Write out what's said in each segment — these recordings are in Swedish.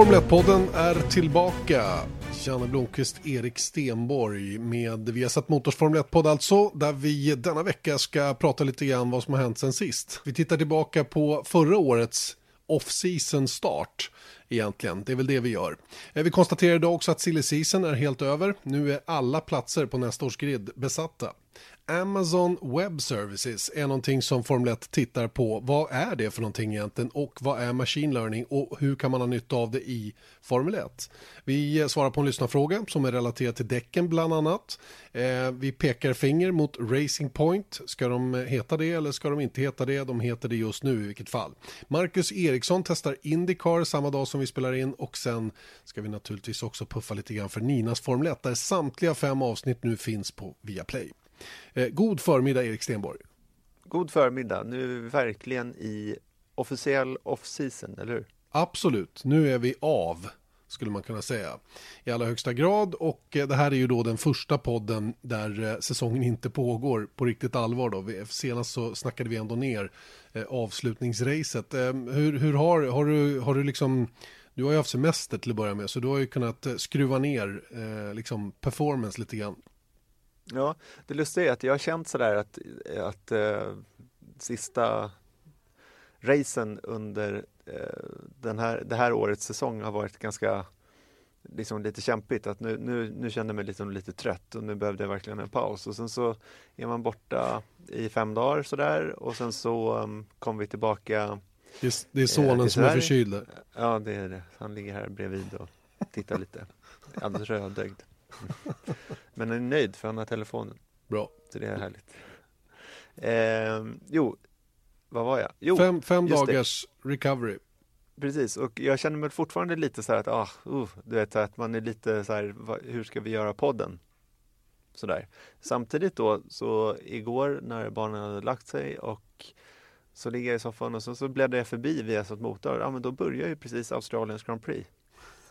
Formel 1-podden är tillbaka. Janne Blomqvist, Erik Stenborg med Viasat Motors Formel 1-podd alltså, där vi denna vecka ska prata lite grann vad som har hänt sen sist. Vi tittar tillbaka på förra årets off-season start egentligen. Det är väl det vi gör. Eh, vi konstaterar idag också att silly season är helt över. Nu är alla platser på nästa års grid besatta. Amazon Web Services är någonting som Formel 1 tittar på. Vad är det för någonting egentligen och vad är machine learning och hur kan man ha nytta av det i Formel 1? Vi svarar på en lyssnarfråga som är relaterad till däcken bland annat. Eh, vi pekar finger mot Racing Point. Ska de heta det eller ska de inte heta det? De heter det just nu i vilket fall. Marcus Eriksson testar Indycar samma dag som vi spelar in och sen ska vi naturligtvis också puffa lite grann för Ninas Formel 1 där samtliga fem avsnitt nu finns på Viaplay. Eh, god förmiddag Erik Stenborg. God förmiddag. Nu är vi verkligen i officiell off-season, eller hur? Absolut, nu är vi av skulle man kunna säga i allra högsta grad och eh, det här är ju då den första podden där eh, säsongen inte pågår på riktigt allvar då. Senast så snackade vi ändå ner avslutningsracet. Hur, hur har, har du, har du liksom du har ju haft semester till att börja med så du har ju kunnat skruva ner liksom performance lite grann. Ja, det lustiga är att jag har känt sådär att, att eh, sista racen under eh, den här, det här årets säsong har varit ganska liksom lite kämpigt. Att nu, nu, nu kände jag mig liksom lite trött och nu behövde jag verkligen en paus. Och sen så är man borta i fem dagar sådär och sen så um, kom vi tillbaka. Det är, det är sonen eh, som är förkyld. Ja, det är det. Han ligger här bredvid och tittar lite. Alldeles rödögd. Men han är nöjd för han har telefonen. Bra. Så det är härligt. Eh, jo, vad var jag? Jo, fem, fem dagars det. recovery. Precis, och jag känner mig fortfarande lite så här att, ah, uh, du vet, att man är lite så här, hur ska vi göra podden? Sådär. Samtidigt då, så igår när barnen hade lagt sig och så ligger jag i soffan och så, så bläddrar jag förbi via så motor. Ja, men då börjar ju precis Australiens Grand Prix.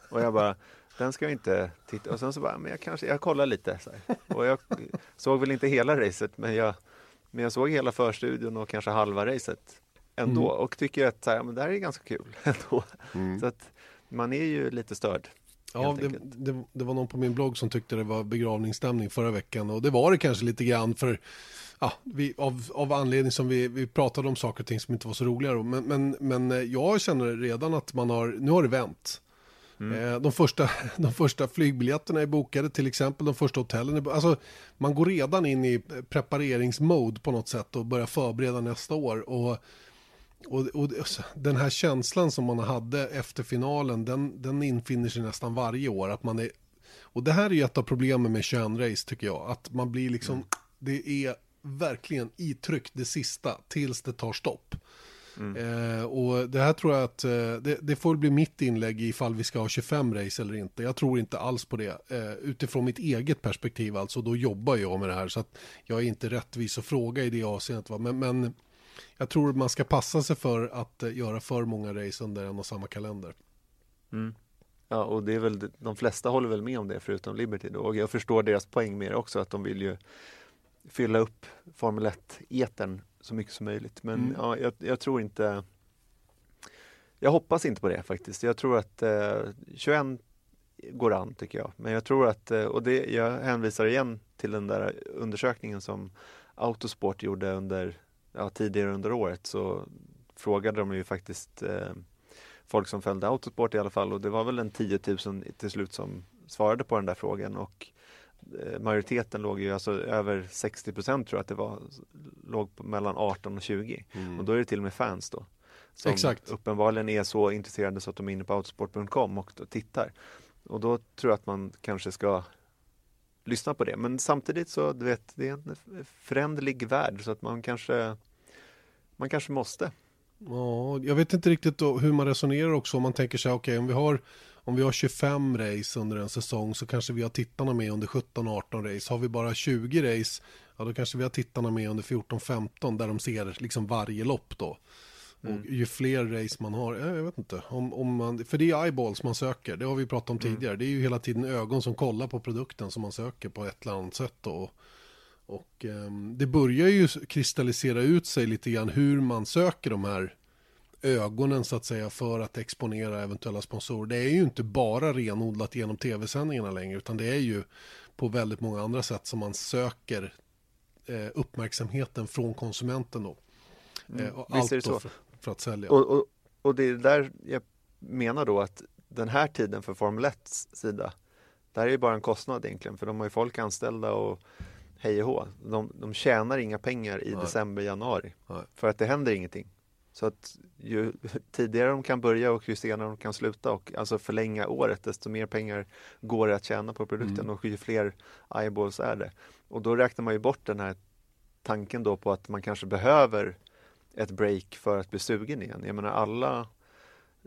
Och jag bara, den ska jag inte titta. Och sen så bara, men jag kanske, jag kollar lite. Och jag såg väl inte hela racet, men jag, men jag såg hela förstudion och kanske halva racet ändå. Mm. Och tycker att så här, men det här är ganska kul ändå. Mm. Så att man är ju lite störd. Ja, det, det, det, var någon på min blogg som tyckte det var begravningsstämning förra veckan och det var det kanske lite grann för ja, vi, av, av anledning som vi, vi pratade om saker och ting som inte var så roliga då. Men, men, men jag känner redan att man har, nu har det vänt. Mm. Eh, de, första, de första flygbiljetterna är bokade till exempel, de första hotellen är Alltså man går redan in i prepareringsmode på något sätt och börjar förbereda nästa år. Och, och, och den här känslan som man hade efter finalen, den, den infinner sig nästan varje år. Att man är, och det här är ju ett av problemen med 21-race tycker jag. Att man blir liksom, mm. det är verkligen itryckt det sista tills det tar stopp. Mm. Eh, och det här tror jag att eh, det, det, får bli mitt inlägg ifall vi ska ha 25 race eller inte. Jag tror inte alls på det. Eh, utifrån mitt eget perspektiv alltså, då jobbar jag med det här. Så att jag är inte rättvis att fråga i det avseendet. Va? Men, men jag tror man ska passa sig för att eh, göra för många race under en och samma kalender. Mm. Ja, och det är väl, de flesta håller väl med om det förutom Liberty då. Och jag förstår deras poäng med det också, att de vill ju fylla upp Formel 1-etern så mycket som möjligt. Men mm. ja, jag, jag, tror inte Jag hoppas inte på det faktiskt. Jag tror att eh, 21 går an tycker jag. Men jag tror att, eh, och det, jag hänvisar igen till den där undersökningen som Autosport gjorde under, ja, tidigare under året så frågade de ju faktiskt eh, folk som följde Autosport i alla fall och det var väl en 10 000 till slut som svarade på den där frågan och majoriteten låg ju alltså över 60 procent tror jag att det var, låg på mellan 18 och 20. Mm. Och då är det till och med fans då. Som Exakt. uppenbarligen är så intresserade så att de är inne på autosport.com och tittar. Och då tror jag att man kanske ska lyssna på det. Men samtidigt så, du vet, det är en förändlig värld så att man kanske, man kanske måste. Ja, jag vet inte riktigt hur man resonerar också om man tänker sig, okej okay, om vi har om vi har 25 race under en säsong så kanske vi har tittarna med under 17-18 race. Har vi bara 20 race, ja då kanske vi har tittarna med under 14-15 där de ser liksom varje lopp då. Mm. Och ju fler race man har, jag vet inte, om, om man, för det är eyeballs man söker, det har vi pratat om mm. tidigare. Det är ju hela tiden ögon som kollar på produkten som man söker på ett eller annat sätt då. Och um, det börjar ju kristallisera ut sig lite grann hur man söker de här ögonen så att säga för att exponera eventuella sponsorer. Det är ju inte bara renodlat genom tv-sändningarna längre utan det är ju på väldigt många andra sätt som man söker eh, uppmärksamheten från konsumenten då. Mm. Eh, och Visst allt det då för, för att sälja. Och, och, och det är där jag menar då att den här tiden för Formel 1 sida, där är ju bara en kostnad egentligen för de har ju folk anställda och hej och hå. De, de tjänar inga pengar i Nej. december, januari Nej. för att det händer ingenting. Så att ju tidigare de kan börja och ju senare de kan sluta och alltså förlänga året desto mer pengar går det att tjäna på produkten Mm. och ju fler eyeballs är det. Och då räknar man ju bort den här tanken då på att man kanske behöver ett break för att bli sugen igen. Jag menar alla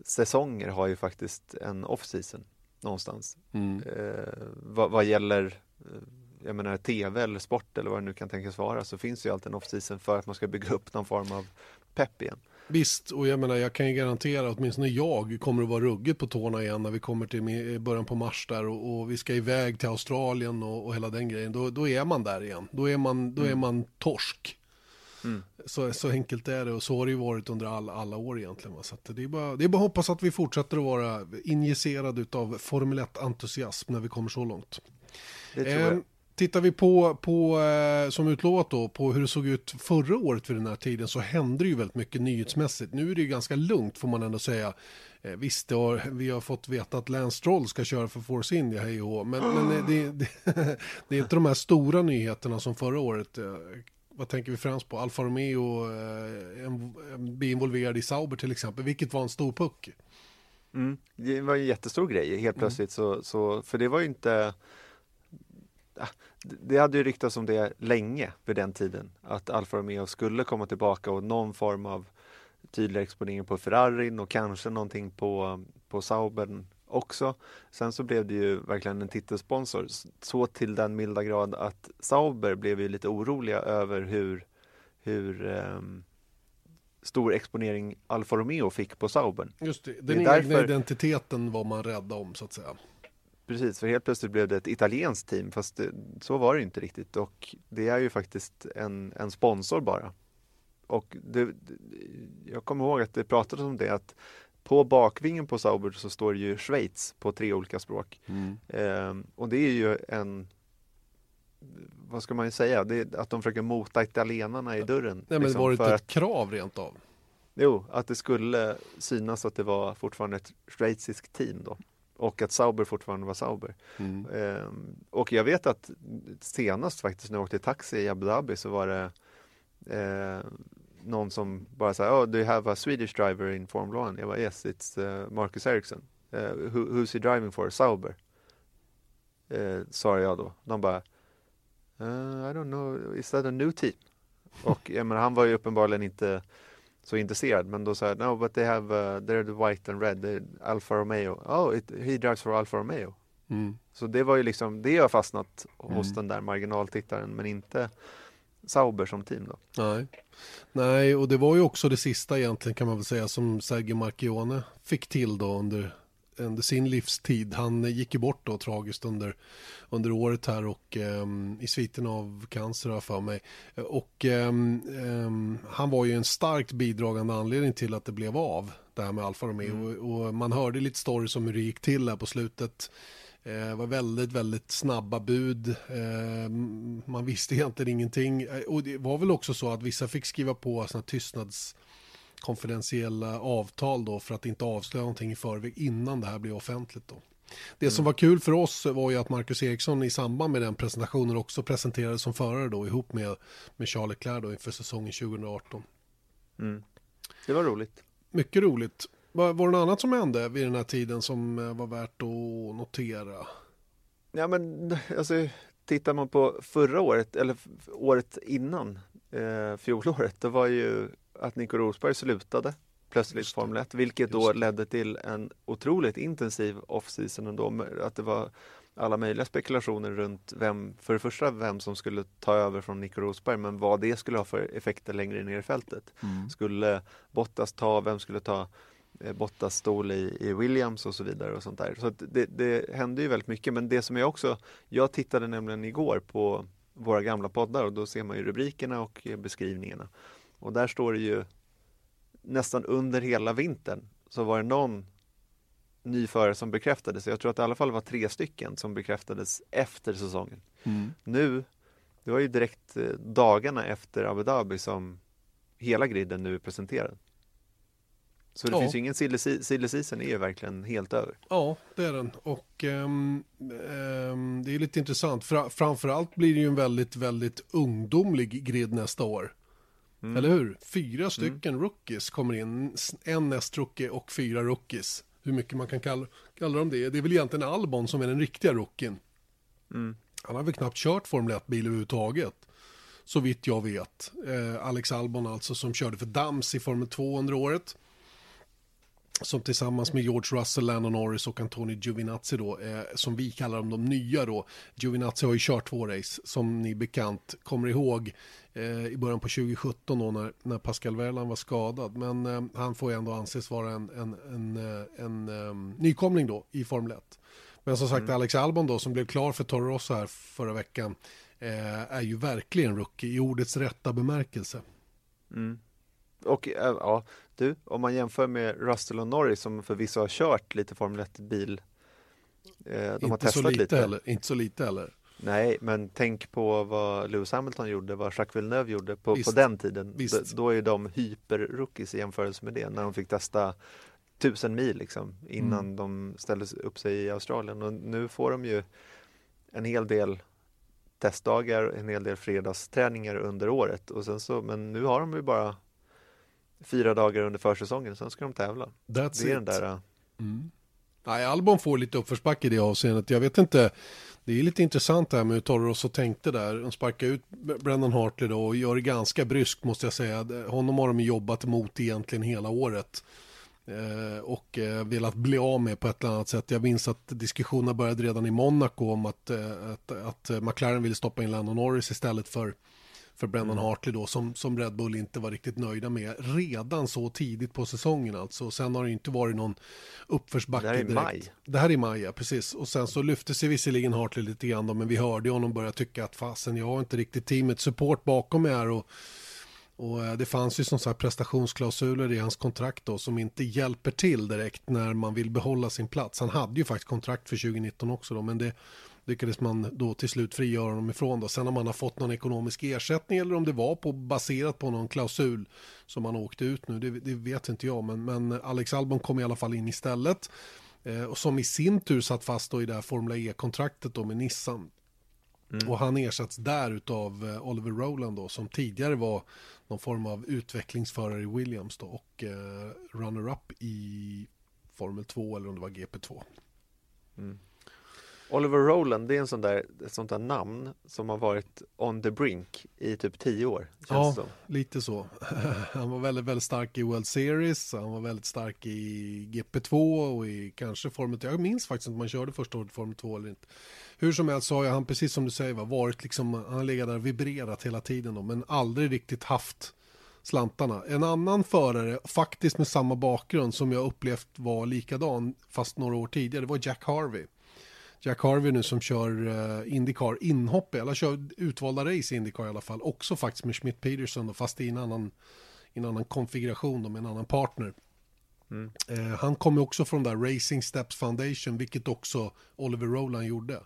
säsonger har ju faktiskt en off-season någonstans. Mm. Eh, vad, vad gäller eh, jag menar TV eller sport eller vad det nu kan tänkas vara så finns ju alltid en off-season för att man ska bygga upp någon form av pepp igen. Visst, och jag menar jag kan ju garantera att åtminstone jag kommer att vara ruggigt på tårna igen när vi kommer till början på mars där och, och vi ska iväg till Australien och, och hela den grejen. Då, då är man där igen. Då är man, då är Mm. man torsk. Mm. Så, så enkelt är det och så har det ju varit under alla, alla år egentligen. Va? Så det, är bara, det är bara att hoppas att vi fortsätter att vara injicerade av Formel 1-entusiasm när vi kommer så långt. Det tror jag. Tittar vi på, på eh, som utlovat då, på hur det såg ut förra året vid den här tiden så hände det ju väldigt mycket nyhetsmässigt. Nu är det ju ganska lugnt får man ändå säga. Eh, visst, har, vi har fått veta att Lance Stroll ska köra för Force India, hej och. Men, men det, det, det är inte de här stora nyheterna som förra året. Eh, vad tänker vi främst på? Alfa Romeo blir involverad i Sauber till exempel, vilket var en stor puck. Mm. Det var en jättestor grej helt plötsligt så, så för det var ju inte det- Det hade ju ryktats om det länge vid den tiden att Alfa Romeo skulle komma tillbaka och någon form av tydlig exponering på Ferrarin och kanske någonting på, på Saubern också. Sen så blev det ju verkligen en titelsponsor så till den milda grad att Sauber blev ju lite oroliga över hur, hur ehm, stor exponering Alfa Romeo fick på Saubern. Just det, Det den är egna därför- identiteten var man rädda om så att säga. Precis, för helt plötsligt blev det ett italienskt team fast det, så var det inte riktigt och det är ju faktiskt en, en sponsor bara. Och det, jag kommer ihåg att det pratades om det att på bakvingen på Sauber så står det ju Schweiz på tre olika språk. Ehm, och det är ju en vad ska man ju säga, att de försöker mota italienarna i dörren. Nej, men liksom, var det inte att, ett krav rent av? jo, att det skulle synas att det var fortfarande ett schweiziskt team då. Och att Sauber fortfarande var Sauber. Mm. Ehm, och jag vet att senast faktiskt när jag åkte taxi i Abu Dhabi så var det eh, någon som bara sa, oh, do you have a Swedish driver in Formula 1? Jag var yes, it's uh, Marcus Ericsson. Uh, who, who's he driving for? Sauber. Eh, sa jag då. De bara, uh, I don't know, is that a new team? Och jag menar, han var ju uppenbarligen inte så intresserad men då sa jag, no but they have, uh, they're the white and red, they're Alfa Romeo. Oh, it, he drives for Alfa Romeo. Mm. Så det var ju liksom, det har fastnat hos Mm. den där marginaltittaren men inte Sauber som team då. Nej. Nej, och det var ju också det sista egentligen kan man väl säga som Sergio Marchione fick till då under, under sin livstid. Han gick ju bort då tragiskt under, under året här och ehm, i sviten av cancer har jag för mig. Och ehm, ehm, han var ju en starkt bidragande anledning till att det blev av det här med Alfa Romeo. Mm. Och, och man hörde lite stories om hur det gick till här på slutet. Eh, Det var väldigt, väldigt snabba bud. Man visste egentligen ingenting. Eh, Och det var väl också så att vissa fick skriva på såna tystnads konfidentiella avtal då för att inte avslöja någonting i förväg innan det här blev offentligt då. Det som var kul för oss var ju att Marcus Eriksson i samband med den presentationen också presenterades som förare då ihop med, med Charles Leclerc då inför säsongen 2018. Mm. Det var roligt. Mycket roligt. Var, var det något annat som hände vid den här tiden som eh, var värt att notera? Ja men alltså tittar man på förra året eller året innan eh, fjolåret då var ju att Nico Rosberg slutade plötsligt det. Formel 1 vilket då ledde till en otroligt intensiv off-season ändå att det var alla möjliga spekulationer runt vem, för det första vem som skulle ta över från Nico Rosberg men vad det skulle ha för effekter längre ner i fältet. Skulle Bottas ta, vem skulle ta eh, Bottas stol i, i Williams och så vidare och sånt där. Så det, det hände ju väldigt mycket men det som jag också, jag tittade nämligen igår på våra gamla poddar och då ser man ju rubrikerna och eh, beskrivningarna. Och där står det ju nästan under hela vintern så var det någon ny förare som bekräftades. Jag tror att det i alla fall var tre stycken som bekräftades efter säsongen. Mm. Nu, det var ju direkt eh, dagarna efter Abu Dhabi som hela griden nu är presenterad. Så det Ja. finns ju ingen silly silly season är ju verkligen helt över. Ja, det är den. Och ehm, ehm, det är lite intressant. Fra, framförallt blir det ju en väldigt, väldigt ungdomlig grid nästa år. Mm. Eller hur? Fyra stycken rookies kommer in. En nästrookie och fyra rookies. Hur mycket man kan kalla, kalla dem det. Det är väl egentligen Albon som är den riktiga rookien. Mm. Han har väl knappt kört Formel 1-bil överhuvudtaget. Så vitt jag vet. Eh, Alex Albon alltså som körde för Dams i Formel 2 under året. Som tillsammans med George Russell, Landon Norris och Antonio Giovinazzi då, eh, som vi kallar dem de nya då. Giovinazzi har ju kört två race, som ni bekant kommer ihåg eh, i början på 2017 då när, när Pascal Wehrlein var skadad. Men eh, han får ju ändå anses vara en, en, en, eh, en, eh, nykomling då i Formel 1. Men som sagt, Alex Albon då, som blev klar för Toro Rosso här förra veckan, eh, är ju verkligen rookie i ordets rätta bemärkelse. Mm. Och äh, ja, du, om man jämför med Russell och Norris som förvisso har kört lite Formel 1-bil. Eh, de har inte så testat lite, lite. heller. Inte så lite heller. Nej, men tänk på vad Lewis Hamilton gjorde, vad Jacques Villeneuve gjorde på, på Visst. den tiden. Visst. Då är de hyper-rookies i jämförelse med det, när de fick testa tusen mil liksom, innan Mm. de ställde upp sig i Australien. Och nu får de ju en hel del testdagar, en hel del fredagsträningar under året. Och sen så, men nu har de ju bara fyra dagar under försäsongen, sen ska de tävla. That's det är it. den där, äh, Mm. Nej, Albon får lite uppförsbacke i det avseendet. Jag vet inte, det är lite intressant det här med hur Toro Rosso tänkte där. De sparkar ut Brendan Hartley då och gör det ganska bryskt måste jag säga. Honom har de jobbat mot egentligen hela året. Eh, och eh, velat bli av med på ett eller annat sätt. Jag minns att diskussionerna började redan i Monaco om att, eh, att, att McLaren ville stoppa in Landon Norris istället för för Brendan Hartley då som, som Red Bull inte var riktigt nöjda med redan så tidigt på säsongen alltså. Sen har det inte varit någon uppförsbacke Det här är direkt. maj. Det här är maj, ja, precis. Och sen så lyfte sig visserligen Hartley lite grann då, men vi hörde honom börja tycka att fasen, jag har inte riktigt teamet support bakom mig här och och eh, det fanns ju som sagt prestationsklausuler i hans kontrakt då som inte hjälper till direkt när man vill behålla sin plats. Han hade ju faktiskt kontrakt för 2019 också då, men det lyckades man då till slut frigöra honom ifrån då. Sen om man har fått någon ekonomisk ersättning eller om det var på, baserat på någon klausul som han åkte ut nu, det, det vet inte jag, men, men Alex Albon kom i alla fall in istället. Eh, och som i sin tur satt fast då i det här Formula E-kontraktet då med Nissan. Och han ersätts där utav eh, Oliver Rowland då, som tidigare var någon form av utvecklingsförare i Williams då och eh, runner-up i Formel 2 eller om det var GP2. Oliver Rowland, det är en sån där, ett sånt där namn som har varit on the brink i typ tio år. Ja. Lite så. Han var väldigt, väldigt stark i World Series, han var väldigt stark i GP2 och i kanske Formel 2. Jag minns faktiskt inte om man körde första året i Formel 2 eller inte. Hur som helst så har han, precis som du säger, va, varit liksom, han har legat där och vibrerat hela tiden då, men aldrig riktigt haft slantarna. En annan förare, faktiskt med samma bakgrund som jag upplevt var likadan, fast några år tidigare, det var Jack Harvey. Jack Harvey nu som kör uh, Indycar inhopp, eller kör utvalda race i Indycar i alla fall, också faktiskt med Schmidt Peterson, då, fast i en annan, i en annan konfiguration då, med en annan partner. Mm. Eh, han kommer också från där Racing Steps Foundation, vilket också Oliver Rowland gjorde.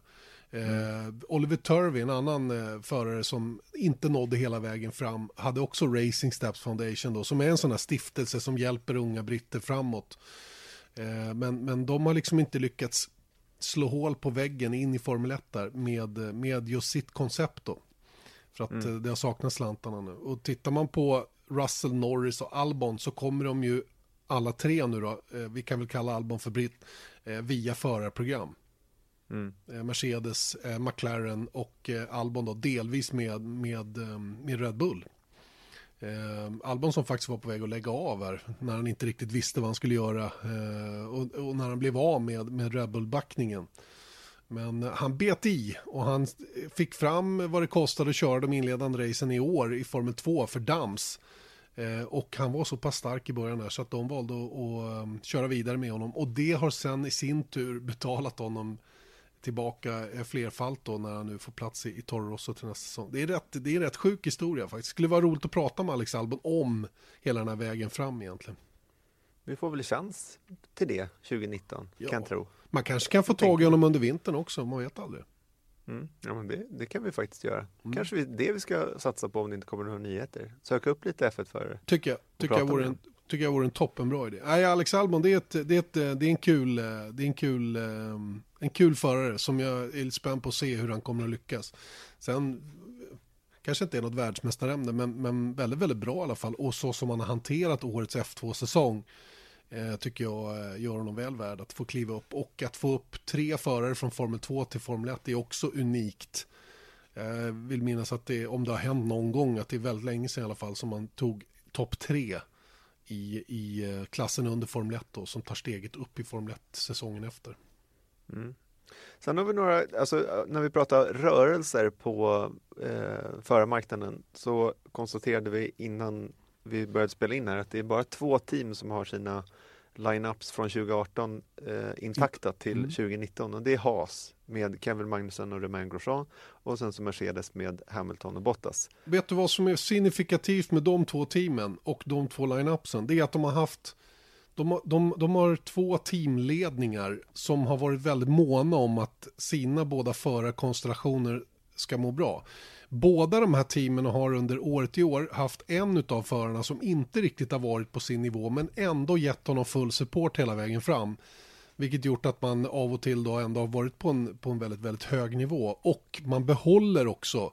Eh, Oliver Turvey, en annan eh, förare som inte nådde hela vägen fram, hade också Racing Steps Foundation då, som är en sån här stiftelse som hjälper unga britter framåt. Eh, men, men de har liksom inte lyckats slå hål på väggen in i Formel 1 där med, med just sitt koncept då. För att eh, det har saknats slantarna nu. Och tittar man på Russell, Norris och Albon så kommer de ju alla tre nu då, eh, vi kan väl kalla Albon för britt, eh, via förarprogram. Mm. Mercedes, McLaren och Albon då delvis med, med, med Red Bull. Eh, Albon som faktiskt var på väg att lägga av här när han inte riktigt visste vad han skulle göra eh, och, och när han blev av med, med Red Bull-backningen. Men eh, han bet i och han fick fram vad det kostade att köra de inledande racen i år i Formel 2 för Dams. Eh, och han var så pass stark i början här så att de valde att, att att, köra vidare med honom. Och det har sen i sin tur betalat honom tillbaka flerfalt då när han nu får plats i, i Toro till nästa säsong. Det är, rätt, det är en rätt sjuk historia faktiskt. Det skulle vara roligt att prata med Alex Albon om hela den här vägen fram egentligen. Vi får väl chans till det 2019, ja. kan jag tro. Man kanske kan få tag i honom under vintern också, man vet aldrig. Mm. Ja, men det, det, kan vi faktiskt göra. Mm. Kanske vi, det vi ska satsa på om det inte kommer några nyheter. Söka upp lite F1-förare. Tycker jag. Tycker jag, vore en, tycker jag vore en toppenbra idé. Nej, Alex Albon, det är, ett, det är, ett, det är en kul, eh, det är en kul, eh, en kul förare som jag är lite spänd på att se hur han kommer att lyckas. Sen eh, kanske inte är något världsmästarämne, men, men väldigt, väldigt bra i alla fall. Och så som han har hanterat årets F2-säsong eh, tycker jag gör honom väl värd att få kliva upp. Och att få upp tre förare från Formel 2 till Formel 1 är också unikt. Jag vill minnas att det, om det har hänt någon gång, att det är väldigt länge sedan i alla fall som man tog topp tre i, i eh, klassen under Formel 1 då, som tar steget upp i Formel 1 säsongen efter. Mm. Sen har vi några, alltså eh, när vi pratar rörelser på eh, förarmarknaden så konstaterade vi innan vi började spela in här att det är bara två team som har sina lineups från 2018 eh, intakta till mm. 2019 och det är Haas med Kevin Magnussen och Romain Grosjean och sen så Mercedes med Hamilton och Bottas. Vet du vad som är signifikativt med de två teamen och de två lineupsen? Det är att de har haft de, de, de har två teamledningar som har varit väldigt måna om att sina båda förarkonstellationer ska må bra. Båda de här teamen har under året i år haft en av förarna som inte riktigt har varit på sin nivå men ändå gett honom full support hela vägen fram. Vilket gjort att man av och till då ändå har varit på en, på en väldigt, väldigt hög nivå. Och man behåller också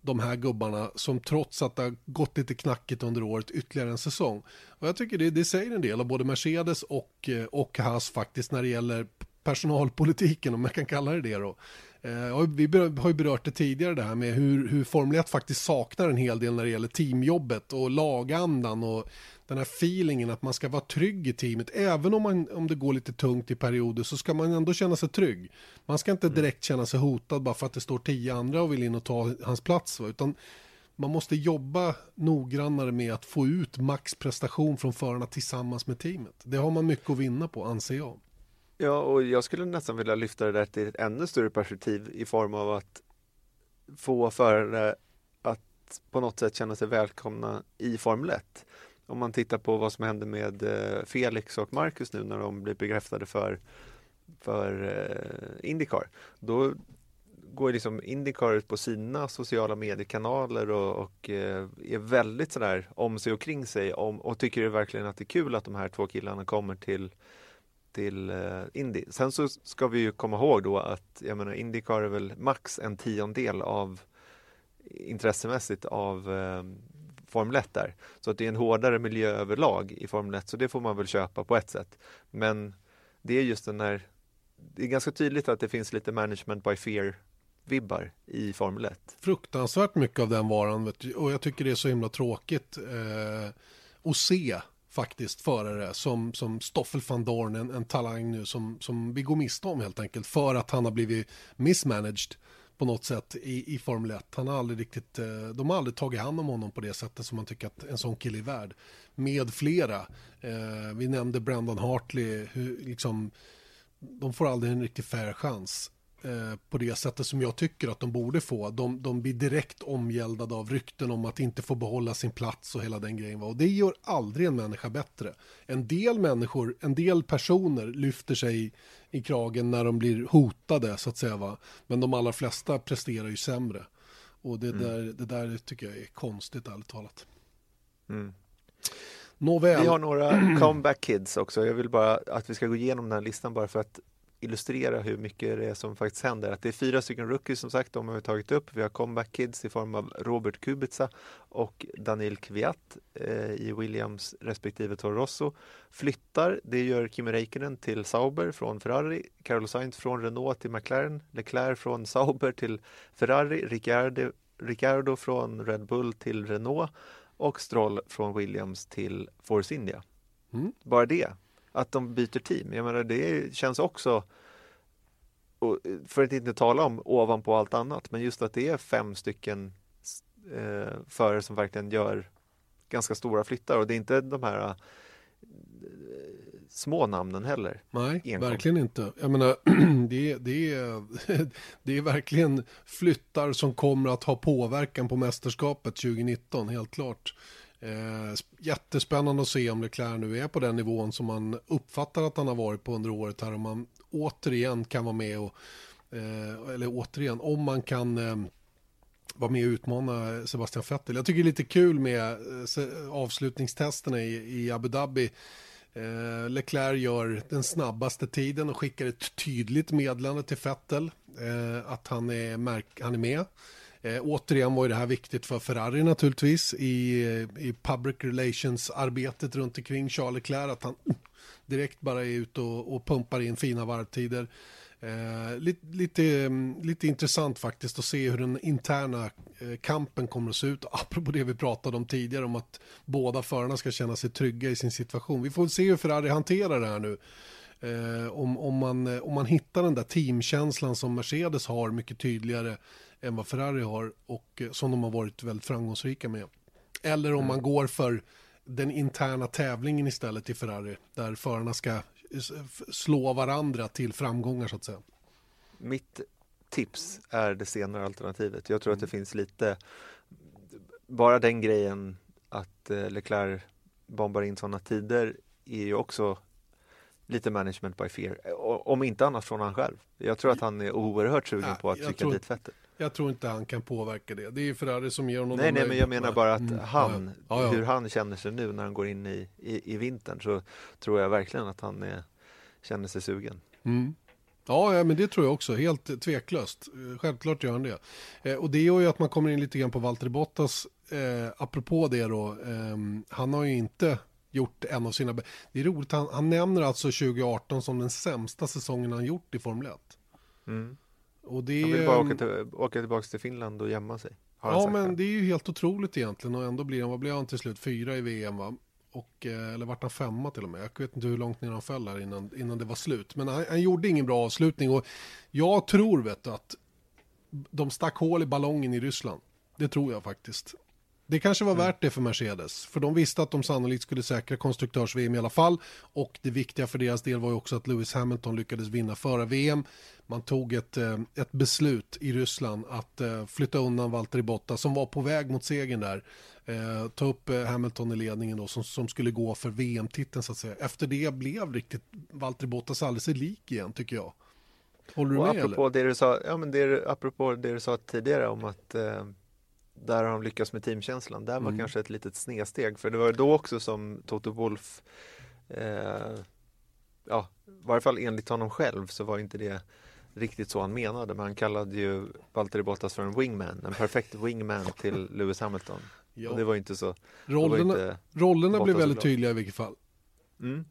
de här gubbarna som trots att det har gått lite knackigt under året ytterligare en säsong. Och jag tycker det, det säger en del av både Mercedes och, och Haas faktiskt när det gäller personalpolitiken om jag kan kalla det det då. Eh, vi har ju berört det tidigare det här med hur, hur Formel 1 faktiskt saknar en hel del när det gäller teamjobbet och lagandan och den här feelingen att man ska vara trygg i teamet. Även om, man, om det går lite tungt i perioder så ska man ändå känna sig trygg. Man ska inte mm. direkt känna sig hotad bara för att det står tio andra och vill in och ta hans plats. Utan man måste jobba noggrannare med att få ut maxprestation från förarna tillsammans med teamet. Det har man mycket att vinna på anser jag. Ja, och jag skulle nästan vilja lyfta det där till ett ännu större perspektiv i form av att få förare att på något sätt känna sig välkomna i Formel 1. Om man tittar på vad som hände med eh, Felix och Marcus nu när de blir bekräftade för, för eh, Indycar. Då går liksom Indycar ut på sina sociala mediekanaler och, och eh, är väldigt sådär om sig och kring sig om, och tycker verkligen att det är kul att de här två killarna kommer till till eh, Indy. Sen så ska vi ju komma ihåg då att jag menar Indycar är väl max en tiondel av eh, intressemässigt av eh, Formel 1 där. Så att det är en hårdare miljö överlag i Formel 1 så det får man väl köpa på ett sätt. Men det är just den här det är ganska tydligt att det finns lite management by fear vibbar i Formel 1. Fruktansvärt mycket av den varan och jag tycker det är så himla tråkigt eh, att se faktiskt förare som, som Stoffel van Dorn, en, en talang nu som, som vi går miste om helt enkelt för att han har blivit mismanaged på något sätt i, i Formel 1. Han har aldrig riktigt, eh, de har aldrig tagit hand om honom på det sättet som man tycker att en sån kille är värd. Med flera. Eh, vi nämnde Brandon Hartley, hur, liksom, de får aldrig en riktigt fair chans. Eh, på det sättet som jag tycker att de borde få. De, de blir direkt omgäldade av rykten om att inte få behålla sin plats och hela den grejen. Och det gör aldrig en människa bättre. En del människor, en del personer lyfter sig i kragen när de blir hotade så att säga. Va? Men de allra flesta presterar ju sämre. Och det, mm. där, det där tycker jag är konstigt ärligt talat. Mm. Nåväl. Vi har några comeback kids också. Jag vill bara att vi ska gå igenom den här listan bara för att illustrera hur mycket det är som faktiskt händer. Att det är fyra stycken rookies som sagt, de har vi tagit upp. Vi har comeback kids i form av Robert Kubica och Daniel Kviat eh, i Williams respektive Toro Rosso. Flyttar, det gör Kimi Räikkönen till Sauber från Ferrari, Carlos Sainz från Renault till McLaren, Leclerc från Sauber till Ferrari, Ricciardo, Ricciardo från Red Bull till Renault och Stroll från Williams till Force India. Mm. Bara det att de byter team. Jag menar, det känns också, för att inte tala om ovanpå allt annat, men just att det är fem stycken eh, förare som verkligen gör ganska stora flyttar och det är inte de här eh, små namnen heller. Nej, enkom. verkligen inte. Jag menar, det, det, är, det är verkligen flyttar som kommer att ha påverkan på mästerskapet 2019, helt klart. Eh, jättespännande att se om Leclerc nu är på den nivån som man uppfattar att han har varit på under året här. Om man återigen kan vara med och, eh, eller återigen, om man kan eh, vara med och utmana Sebastian Vettel. Jag tycker det är lite kul med eh, avslutningstesterna i, i Abu Dhabi. Eh, Leclerc gör den snabbaste tiden och skickar ett tydligt meddelande till Vettel eh, att han är, märk han är med. Eh, återigen var ju det här viktigt för Ferrari naturligtvis i, i public relations-arbetet runt omkring Charles Leclerc, att han direkt bara är ute och, och pumpar in fina varvtider. Eh, lite, lite, lite intressant faktiskt att se hur den interna eh, kampen kommer att se ut. Apropå det vi pratade om tidigare om att båda förarna ska känna sig trygga i sin situation. Vi får se hur Ferrari hanterar det här nu. Eh, om, om, man, eh, om man hittar den där teamkänslan som Mercedes har mycket tydligare än vad Ferrari har och eh, som de har varit väldigt framgångsrika med. Eller om man går för den interna tävlingen istället i Ferrari där förarna ska slå varandra till framgångar så att säga. Mitt tips är det senare alternativet. Jag tror att det mm. finns lite, bara den grejen att eh, Leclerc bombar in sådana tider är ju också lite management by fear. Om inte annat från han själv. Jag tror att han är oerhört sugen ja, på att trycka dit fettet. Jag tror inte han kan påverka det. Det är Ferrari som ger honom Nej, nej, men jag menar bara att mm. han, ja, ja. hur han känner sig nu när han går in i, i, i vintern så tror jag verkligen att han är, känner sig sugen. Mm. Ja, men det tror jag också, helt tveklöst. Självklart gör han det. Eh, och det gör ju att man kommer in lite grann på Valtteri Bottas, eh, apropå det då, eh, han har ju inte gjort en av sina... Det är roligt, han, han nämner alltså 2018 som den sämsta säsongen han gjort i Formel 1. Mm. Och det, han vill bara åka, till, åka tillbaka till Finland och gömma sig. Ja, men det är ju helt otroligt egentligen och ändå blir han, vad blir han till slut, fyra i VM va? Och, eh, eller vart han femma till och med. Jag vet inte hur långt ner han föll här innan, innan det var slut. Men han, han gjorde ingen bra avslutning och jag tror vet du att de stack hål i ballongen i Ryssland. Det tror jag faktiskt. Det kanske var mm. värt det för Mercedes, för de visste att de sannolikt skulle säkra konstruktörs-VM i alla fall. Och det viktiga för deras del var ju också att Lewis Hamilton lyckades vinna föra VM. Man tog ett, eh, ett beslut i Ryssland att eh, flytta undan Valtteri Bottas som var på väg mot segern där. Eh, ta upp Hamilton i ledningen då som, som skulle gå för VM-titeln så att säga. Efter det blev riktigt Valtteri Bottas alldeles lik igen tycker jag. Håller du och med apropå eller? Det du sa, ja, men det, apropå det du sa tidigare om att eh där har de lyckats med teamkänslan. Där var mm. kanske ett litet snedsteg för det var då också som Toto Wolf eh, ja, i varje fall enligt honom själv så var inte det riktigt så han menade men han kallade ju Valtteri Bottas för en wingman, en perfekt wingman till Lewis Hamilton. Ja. Och det var inte så. Rollerna, inte rollerna blev väldigt tydliga i vilket fall. Mm.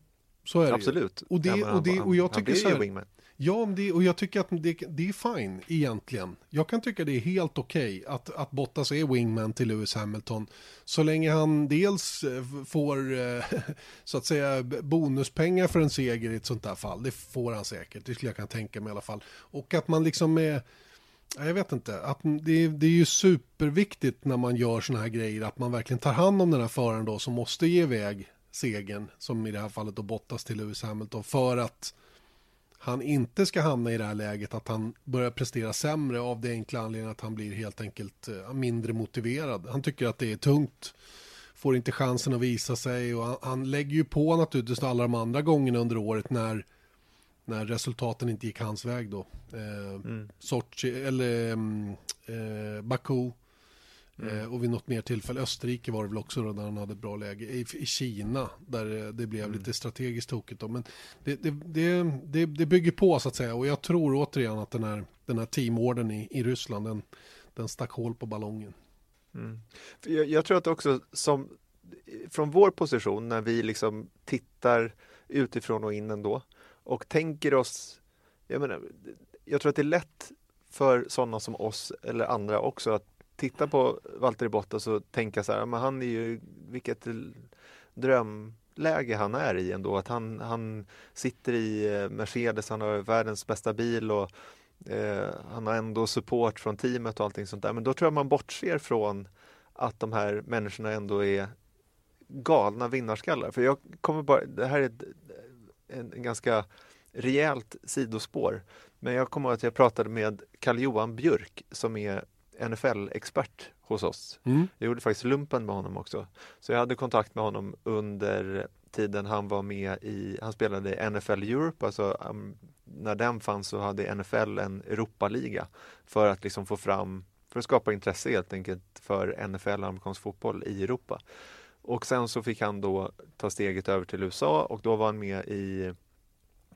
Så är det Absolut. Och, det, och, det, och jag tycker så här, Ja, det, och jag tycker att det, det är fine egentligen. Jag kan tycka det är helt okej okay att, att Bottas är wingman till Lewis Hamilton. Så länge han dels eh, får eh, så att säga bonuspengar för en seger i ett sånt här fall. Det får han säkert, det skulle jag kunna tänka mig i alla fall. Och att man liksom är jag vet inte, att det, det är ju superviktigt när man gör såna här grejer att man verkligen tar hand om den här föraren då som måste ge iväg segern, som i det här fallet då Bottas till Lewis Hamilton, för att han inte ska hamna i det här läget att han börjar prestera sämre av det enkla anledningen att han blir helt enkelt eh, mindre motiverad. Han tycker att det är tungt, får inte chansen att visa sig och han, han lägger ju på naturligtvis alla de andra gångerna under året när, när resultaten inte gick hans väg då. Eh, mm. Sochi, eller mm, eh, Baku Mm. Eh, och vid något mer tillfälle, Österrike var det väl också då, där han hade bra läge. I, i Kina, där det blev mm. lite strategiskt tokigt då. Men det, det, det, det, det bygger på så att säga. Och jag tror återigen att den här, den här teamorden i, i Ryssland, den, den stack hål på ballongen. Mm. Jag, jag, tror att också som från vår position när vi liksom tittar utifrån och in ändå och tänker oss, jag menar, jag tror att det är lätt för sådana som oss eller andra också att titta på Valtteri Bottas och tänka så här, men han är ju, vilket drömläge han är i ändå. Att han, han sitter i eh, Mercedes, han har världens bästa bil och eh, han har ändå support från teamet och allting sånt där. Men då tror jag man bortser från att de här människorna ändå är galna vinnarskallar. För jag kommer bara, det här är ett en, en ganska rejält sidospår. Men jag kommer ihåg att jag pratade med Karl-Johan Björk som är NFL-expert hos oss. Mm. Jag gjorde faktiskt lumpen med honom också. Så jag hade kontakt med honom under tiden han var med i, han spelade i NFL Europe, alltså um, när den fanns så hade NFL en Europaliga för att liksom få fram, för att skapa intresse helt enkelt för NFL, amerikansk fotboll i Europa. Och sen så fick han då ta steget över till USA och då var han med i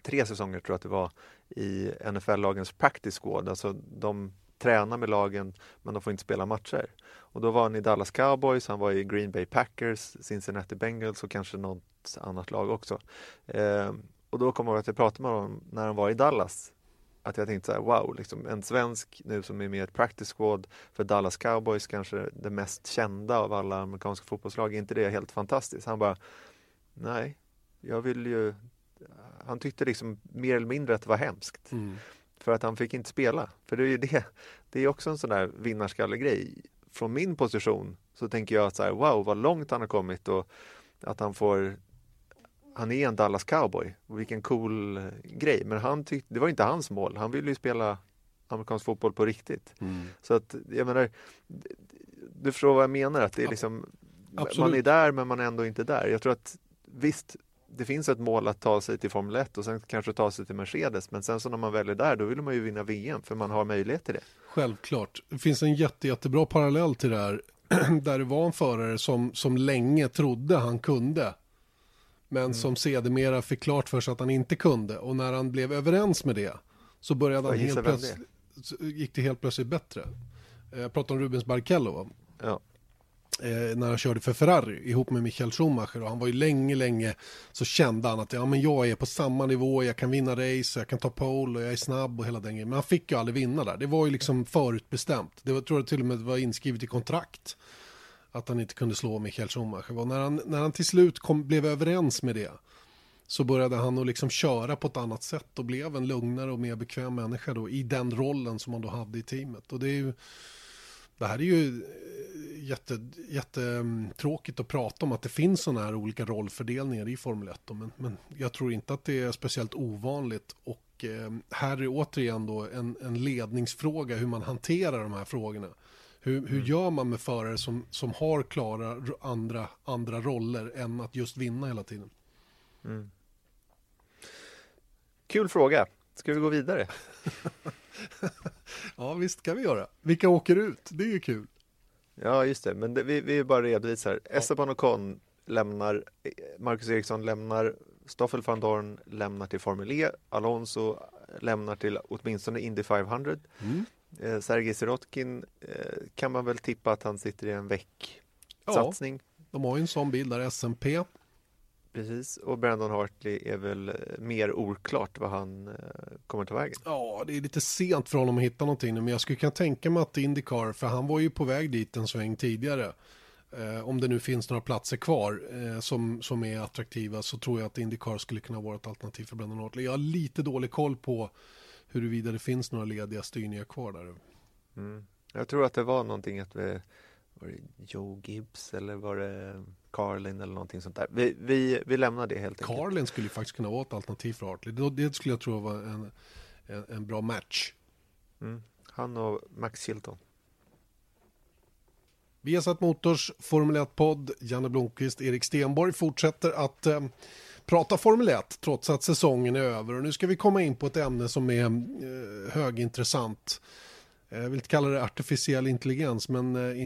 tre säsonger tror jag att det var i NFL-lagens practice squad, alltså de träna med lagen men de får inte spela matcher. Och då var han i Dallas Cowboys, han var i Green Bay Packers, Cincinnati Bengals och kanske något annat lag också. Eh, och då kommer jag ihåg att jag pratade med honom när han var i Dallas. Att jag tänkte så här, wow, liksom en svensk nu som är med i ett practice squad för Dallas Cowboys, kanske det mest kända av alla amerikanska fotbollslag, är inte det helt fantastiskt? Han bara, nej, jag vill ju han tyckte liksom mer eller mindre att det var hemskt. Mm. För att han fick inte spela. För det är ju det, det är också en sån där vinnarskallegrej. Från min position så tänker jag att så här, wow vad långt han har kommit och att han får han är en Dallas cowboy vilken cool grej. Men han tyckte, det var inte hans mål. Han ville ju spela amerikansk fotboll på riktigt. Mm. Så att jag menar, du förstår vad jag menar? Att det är liksom, Absolut. man är där men man är ändå inte där. Jag tror att visst, det finns ett mål att ta sig till Formel 1 och sen kanske ta sig till Mercedes. Men sen så när man väljer där, då vill man ju vinna VM för man har möjlighet till det. Självklart. Det finns en jätte, jättebra parallell till det här. Där det var en förare som, som länge trodde han kunde. Men Mm. som sedermera fick klart för sig att han inte kunde. Och när han blev överens med det så började han helt plötsligt, gick det helt plötsligt bättre. Eh, Jag pratar om Rubens Barrichello. Ja eh, när han körde för Ferrari ihop med Michael Schumacher och han var ju länge, länge så kände han att ja, men jag är på samma nivå, jag kan vinna race, jag kan ta pole och jag är snabb och hela den grejen. Men han fick ju aldrig vinna där. Det var ju liksom förutbestämt. Det var, tror jag till och med var inskrivet i kontrakt att han inte kunde slå Michael Schumacher. Och när, han, när han till slut kom, blev överens med det så började han att liksom köra på ett annat sätt och blev en lugnare och mer bekväm människa då i den rollen som han då hade i teamet. Och det är ju det här är ju jätte, jättetråkigt att prata om att det finns sådana här olika rollfördelningar i Formel 1. då, Men, men jag tror inte att det är speciellt ovanligt. Och eh, här är återigen då en, en ledningsfråga hur man hanterar de här frågorna. Hur, hur gör man med förare som, som har klara andra, andra roller än att just vinna hela tiden? Mm. Kul fråga. Ska vi gå vidare? Ja, visst kan vi göra. Vilka åker ut? Det är ju kul. Ja, just det. Men det, vi, vi bara redovisar. Esteban Ocon lämnar, Marcus Eriksson lämnar, Stoffel van Dorn lämnar till Formel E, Alonso lämnar till åtminstone Indy 500. Mm. Eh, Sergej Sirotkin eh, kan man väl tippa att han sitter i en Ja, väck-satsning. de har ju en sån bil där, SMP. Precis, och Brandon Hartley är väl eh, mer oklart vad han eh, kommer ta vägen. Ja, det är lite sent för honom att hitta någonting nu, men jag skulle kunna tänka mig att Indycar, för han var ju på väg dit en sväng tidigare. Eh, om det nu finns några platser kvar eh, som, som är attraktiva så tror jag att Indycar skulle kunna vara ett alternativ för Brendan Hartley. Jag har lite dålig koll på huruvida det finns några lediga styrningar kvar där. Mm. Jag tror att det var någonting att vi, var det Joe Gibbs eller var det Carlin eller någonting sånt där. Vi, vi, vi lämnar det helt enkelt. Carlin skulle ju faktiskt kunna vara ett alternativ för Hartley. Det, skulle jag tro var en, en, en bra match. Mm. Han och Max Chilton. Viasat Motors Formel 1-podd, Janne Blomqvist, Erik Stenborg fortsätter att eh, prata Formel 1 trots att säsongen är över. Och nu ska vi komma in på ett ämne som är eh, högintressant. Eh, Jag vill inte kalla det artificiell intelligens, men eh,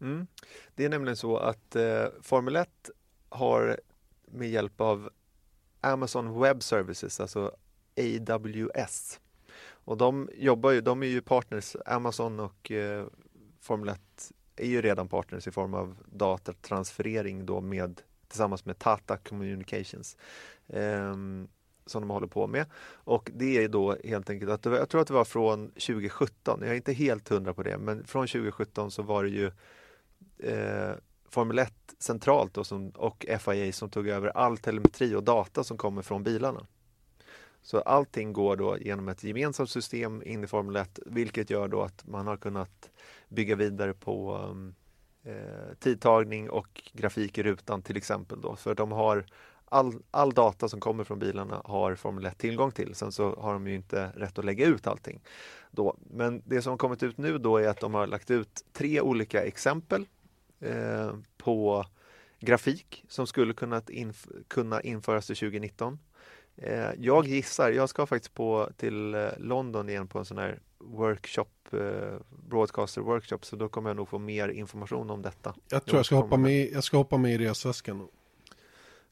Mm. Det är nämligen så att eh, Formel 1 har med hjälp av Amazon Web Services, alltså AWS, och de jobbar ju, de är ju partners, Amazon och eh, Formel 1 är ju redan partners i form av datatransferering då med tillsammans med Tata Communications eh, som de håller på med. Och det är då helt enkelt att jag tror att det var från 2017, jag är inte helt hundra på det, men från 2017 så var det ju eh, Formel 1 centralt då som, och FIA som tog över all telemetri och data som kommer från bilarna. Så allting går då genom ett gemensamt system in i Formel 1 vilket gör då att man har kunnat bygga vidare på eh, tidtagning och grafik i rutan till exempel. Då. För de har all, all data som kommer från bilarna har Formel 1 tillgång till. Sen så har de ju inte rätt att lägga ut allting. Då. Men det som har kommit ut nu då är att de har lagt ut tre olika exempel eh, på grafik som skulle kunna, inf kunna införas till 2019. Eh, jag gissar, jag ska faktiskt på till eh, London igen på en sån här workshop, eh, broadcaster workshop, så då kommer jag nog få mer information om detta. Jag tror jag ska hoppa med, jag ska hoppa med i resväskan.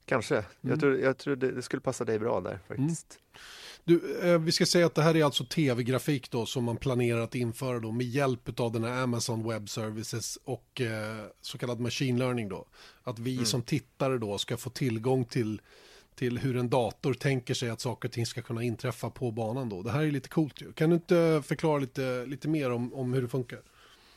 Kanske. Mm. Jag tror, jag tror det, det, skulle passa dig bra där faktiskt. Mm. Du, eh, vi ska säga att det här är alltså tv-grafik då som man planerar att införa då med hjälp av den här Amazon Web Services och eh, så kallad machine learning då. Att vi mm. som tittare då ska få tillgång till till hur en dator tänker sig att saker och ting ska kunna inträffa på banan då. Det här är lite coolt ju. Kan du inte förklara lite, lite mer om, om hur det funkar?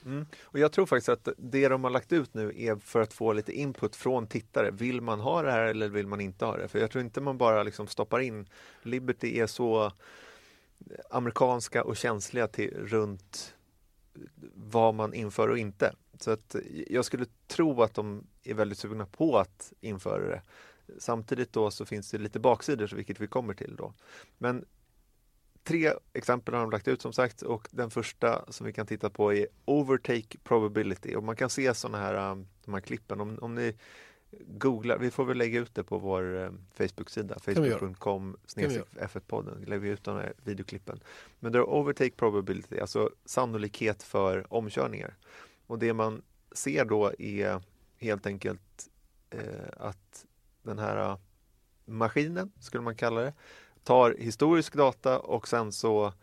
Mm. Och jag tror faktiskt att det de har lagt ut nu är för att få lite input från tittare. Vill man ha det här eller vill man inte ha det? För jag tror inte man bara liksom stoppar in. Liberty är så amerikanska och känsliga till, runt vad man inför och inte. Så att jag skulle tro att de är väldigt sugna på att införa det. Samtidigt då så finns det lite baksidor, vilket vi kommer till då. Men tre exempel har de lagt ut som sagt och den första som vi kan titta på är Overtake Probability och man kan se sådana här, um, de här klippen. Om, om ni googlar, vi får väl lägga ut det på vår um, Facebook-sida, facebook.com F1-podden, lägger vi ut de här videoklippen. Men det är Overtake Probability, alltså sannolikhet för omkörningar. Och det man ser då är helt enkelt eh, att den här äh, maskinen, skulle man kalla det, tar historisk data och sen så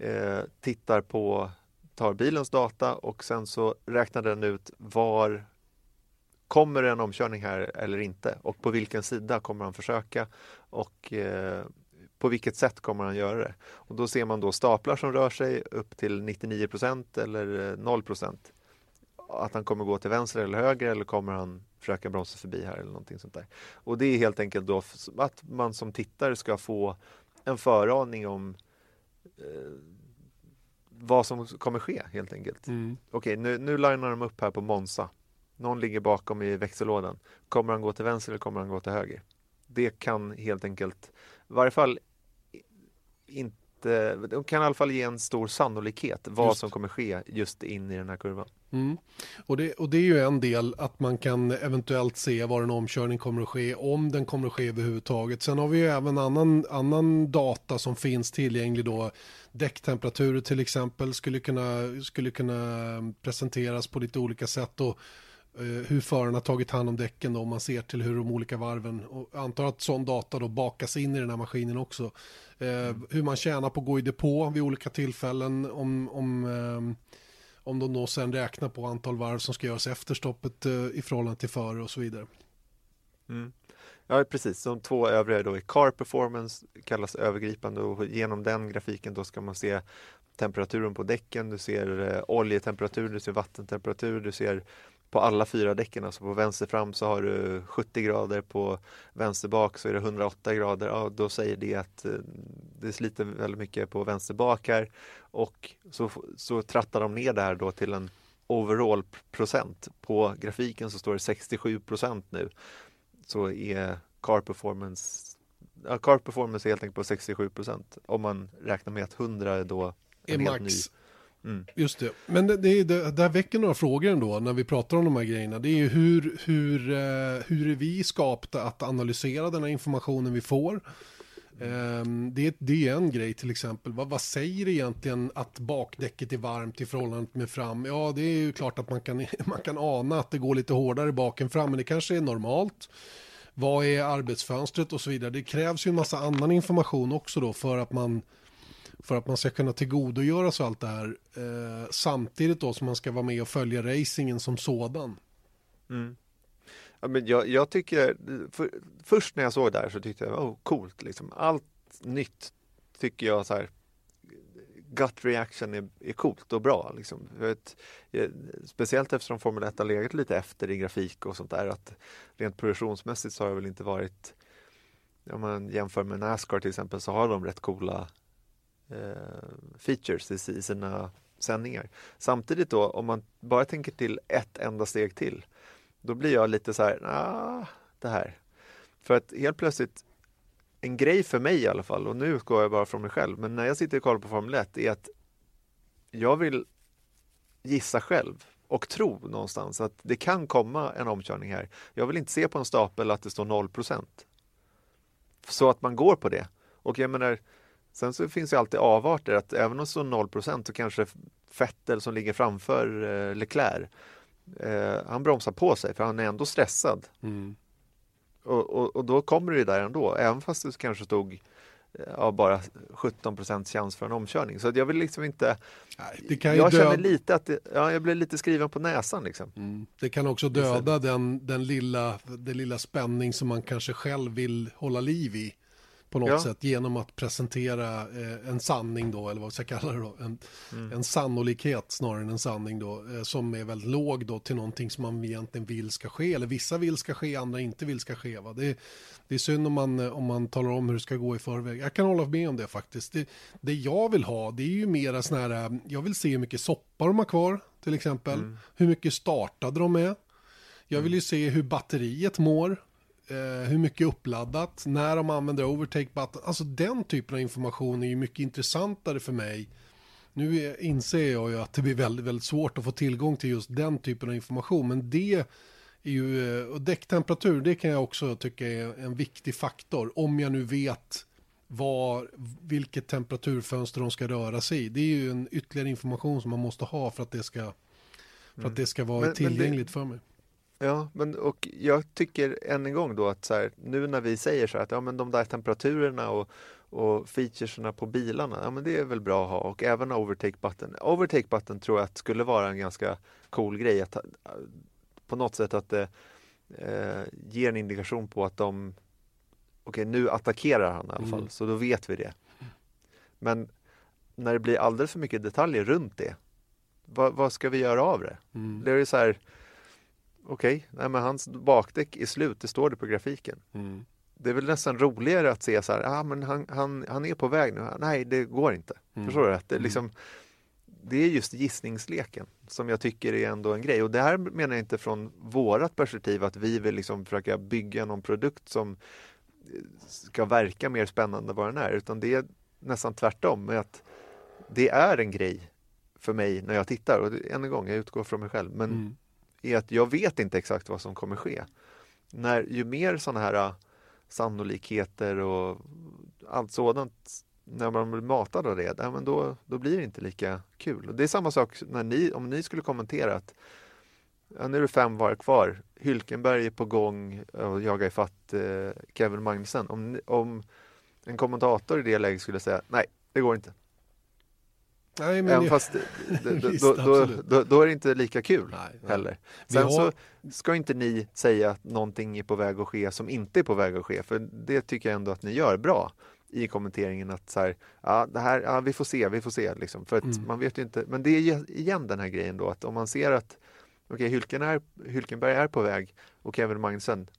eh, tittar på, tar bilens data och sen så räknar den ut var kommer det en omkörning här eller inte och på vilken sida kommer han försöka och eh, på vilket sätt kommer han göra det? Och då ser man då staplar som rör sig upp till 99% eller eh, 0% att han kommer gå till vänster eller höger eller kommer han försöka bromsa förbi här eller någonting sånt där. Och det är helt enkelt då att man som tittare ska få en föraning om eh, vad som kommer ske helt enkelt. Mm. Okej, nu, nu linar de upp här på Monza. Någon ligger bakom i växellådan. Kommer han gå till vänster eller kommer han gå till höger? Det kan helt enkelt, i varje fall inte de kan i alla fall ge en stor sannolikhet vad just. som kommer ske just in i den här kurvan. Mm. Och, det, och det är ju en del att man kan eventuellt se var en omkörning kommer att ske, om den kommer att ske överhuvudtaget. Sen har vi ju även annan, annan data som finns tillgänglig då. Däcktemperaturer till exempel skulle kunna, skulle kunna presenteras på lite olika sätt. Och, eh, hur föraren har tagit hand om däcken då, om man ser till hur de olika varven, och antar att sån data då bakas in i den här maskinen också. Eh, hur man tjänar på att gå i depå vid olika tillfällen. Om, om, eh, om de då sen räknar på antal varv som ska göras efter stoppet eh, i förhållande till före och så vidare. Mm. Ja, precis. De två övriga då i Car Performance kallas övergripande och genom den grafiken då ska man se temperaturen på däcken, du ser eh, oljetemperatur, du ser vattentemperatur, du ser på alla fyra däcken. Alltså på vänster fram så har du 70 grader, på vänster bak så är det 108 grader. Ja, då säger det att eh, det sliter väldigt mycket på vänster bak här och så, så trattar de ner det här då till en overall procent. På grafiken så står det 67 procent nu. Så är car performance ja, car performance är helt enkelt på 67 procent om man räknar med att 100 är då är max. ny. Mm. Just det. Men det, det, det, det här väcker några frågor ändå när vi pratar om de här grejerna. Det är ju hur, hur, eh, hur är vi skapta att analysera den här informationen vi får? Ehm, det, det är en grej till exempel. Vad, vad säger egentligen att bakdäcket är varmt i förhållande med fram? Ja, det är ju klart att man kan, man kan ana att det går lite hårdare bak än fram, men det kanske är normalt. Vad är arbetsfönstret och så vidare. Det krävs ju en massa annan information också då för att man för att man ska kunna tillgodogöra sig allt det här eh, samtidigt då som man ska vara med och följa racingen som sådan. Mm. Ja, men jag, jag tycker, för, först när jag såg det här så tyckte jag, oh, coolt liksom. Allt nytt tycker jag så här, gut reaction är, är coolt och bra. Liksom. Vet, speciellt eftersom Formel 1 har legat lite efter i grafik och sånt där. Att rent produktionsmässigt så har det väl inte varit, om man jämför med Nascar till exempel, så har de rätt coola Eh, features i, i sina sändningar. Samtidigt då, om man bara tänker till ett enda steg till, då blir jag lite så här, ah, det här. För att helt plötsligt, en grej för mig i alla fall, och nu utgår jag bara från mig själv, men när jag sitter och kollar på Formel 1 är att jag vill gissa själv och tro någonstans att det kan komma en omkörning här. Jag vill inte se på en stapel att det står 0% Så att man går på det. Och jag menar, sen så finns det alltid avarter att även om det står 0% så kanske Fettel som ligger framför eh, Leclerc eh, han bromsar på sig för han är ändå stressad. Mm. Och, och, och, då kommer det där ändå, även fast det kanske stod ja, bara 17% chans för en omkörning. Så jag vill liksom inte... Nej, jag känner lite att det, ja, jag blir lite skriven på näsan. Liksom. Mm. Det kan också döda den, den, lilla, den lilla spänning som man kanske själv vill hålla liv i på något ja. sätt genom att presentera eh, en sanning då, eller vad ska jag kalla det då, en, mm. en sannolikhet snarare än en sanning då, eh, som är väldigt låg då till någonting som man egentligen vill ska ske, eller vissa vill ska ske, andra inte vill ska ske. Va? Det, det är synd om man, om man talar om hur det ska gå i förväg. Jag kan hålla med om det faktiskt. Det, det jag vill ha, det är ju mera sådana här, jag vill se hur mycket soppa de har kvar, till exempel. Mm. Hur mycket startade de är. Jag vill ju se hur batteriet mår eh, hur mycket uppladdat, när de använder overtake button. Alltså den typen av information är ju mycket intressantare för mig. Nu inser jag ju att det blir väldigt, väldigt svårt att få tillgång till just den typen av information, men det är ju, och däcktemperatur, det kan jag också tycka är en viktig faktor, om jag nu vet var, vilket temperaturfönster de ska röra sig i. Det är ju en ytterligare information som man måste ha för att det ska, för att det ska vara men, tillgängligt men det, för mig. Ja, men och jag tycker än en gång då att så här, nu när vi säger så här att ja, men de där temperaturerna och, och featuresna på bilarna, ja men det är väl bra att ha och även overtake button. Overtake button tror jag att skulle vara en ganska cool grej att på något sätt att det eh, ger en indikation på att de okej, okay, nu attackerar han i alla fall, mm. så då vet vi det. Men när det blir alldeles för mycket detaljer runt det, vad, vad ska vi göra av det? Mm. Det är så här, Okej, okay. men hans bakdäck är slut, det står det på grafiken. Mm. Det är väl nästan roligare att se så här, ah, men han, han, han är på väg nu. Nej, det går inte. Mm. Förstår du? Att det, mm. liksom, det är just gissningsleken som jag tycker är ändå en grej. Och det här menar jag inte från vårat perspektiv att vi vill liksom försöka bygga någon produkt som ska verka mer spännande än vad den är. Utan det är nästan tvärtom. Med att det är en grej för mig när jag tittar. Och än en gång, jag utgår från mig själv. Men mm är att jag vet inte exakt vad som kommer ske. När, ju mer sådana här äh, sannolikheter och allt sådant när man blir matad av det, ja, men då, då blir det inte lika kul. Och det är samma sak när ni, om ni skulle kommentera att ja, nu är det fem var kvar, Hylkenberg är på gång och jagar ifatt eh, äh, Kevin Magnussen. Om, om en kommentator i det läget skulle säga nej, det går inte. Nej, men Även fast det, Visst, då, då, då, då, är det inte lika kul nej, heller. Sen har... så ska inte ni säga att någonting är på väg att ske som inte är på väg att ske, för det tycker jag ändå att ni gör bra i kommenteringen att så här, ja, det här, ja, vi får se, vi får se liksom. För att mm. man vet ju inte, men det är igen den här grejen då att om man ser att okej, Hylken är, Hylkenberg är på väg och Kevin Magnussen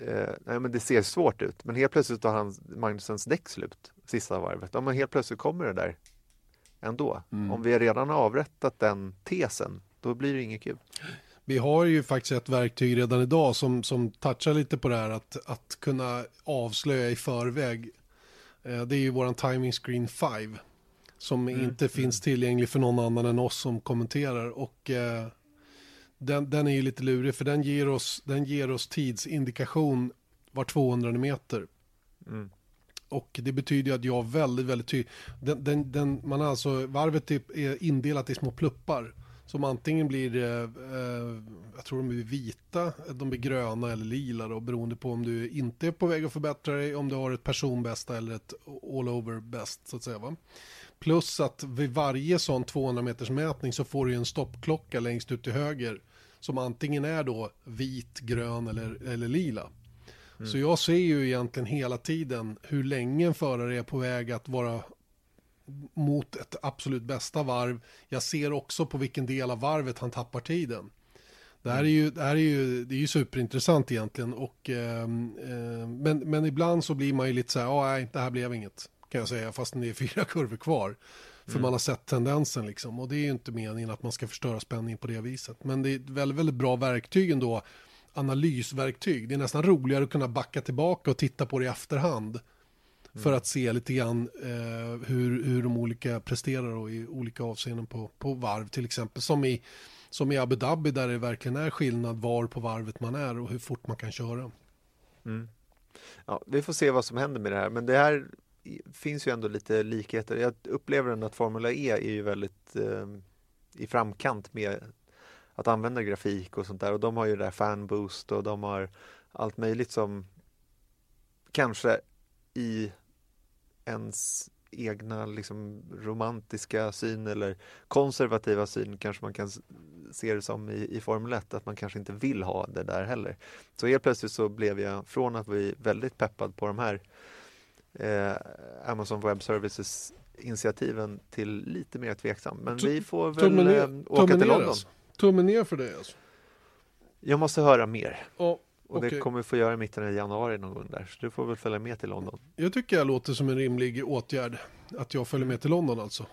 eh, nej, men det ser svårt ut, men helt plötsligt tar han Magnussens däck slut sista varvet. Ja, men helt plötsligt kommer det där ändå. Mm. Om vi redan har avrättat den tesen, då blir det inget kul. Vi har ju faktiskt ett verktyg redan idag som, som touchar lite på det här att, att kunna avslöja i förväg. Eh, det är ju våran timing screen 5 som mm. inte finns tillgänglig för någon annan än oss som kommenterar. Och eh, den, den är ju lite lurig för den ger oss, den ger oss tidsindikation var 200 meter. Mm. Och det betyder att jag väldigt, väldigt tydligt, den, den, den, man alltså, varvet typ är indelat i små pluppar. Som antingen blir, eh, eh, jag tror de blir vita, de blir gröna eller lila då, beroende på om du inte är på väg att förbättra dig, om du har ett personbästa eller ett all over bäst så att säga. Va? Plus att vid varje sån 200 meters mätning så får du en stoppklocka längst ut till höger som antingen är då vit, grön eller, eller lila. Mm. Så jag ser ju egentligen hela tiden hur länge en förare är på väg att vara mot ett absolut bästa varv. Jag ser också på vilken del av varvet han tappar tiden. Det här är ju, det är ju, det är ju superintressant egentligen. Och, eh, men, men ibland så blir man ju lite så här, ja nej, det här blev inget. Kan jag säga, fast det är fyra kurvor kvar. För mm. man har sett tendensen liksom. Och det är ju inte meningen att man ska förstöra spänning på det viset. Men det är ett väldigt, väldigt bra verktyg ändå. Analysverktyg. Det är nästan roligare att kunna backa tillbaka och titta på det i efterhand. Mm. För att se lite grann eh, hur, hur de olika presterar och i olika avseenden på, på varv till exempel. Som i, som i Abu Dhabi där det verkligen är skillnad var på varvet man är och hur fort man kan köra. Mm. Ja, vi får se vad som händer med det här. Men det här finns ju ändå lite likheter. Jag upplever att Formula E är ju väldigt eh, i framkant med att använda grafik och sånt där och de har ju det där fanboost och de har allt möjligt som kanske i ens egna liksom, romantiska syn eller konservativa syn kanske man kan se det som i, i Formel 1 att man kanske inte vill ha det där heller. Så helt plötsligt så blev jag från att bli väldigt peppad på de här eh, Amazon Web Services initiativen till lite mer tveksam. Men vi får väl eh, åka till London. Tummen ner för dig alltså. Jag måste höra mer. Oh, och okay. det kommer vi få göra i mitten av januari någon gång där. Så du får väl följa med till London. Jag tycker jag låter som en rimlig åtgärd. Att jag följer med till London alltså.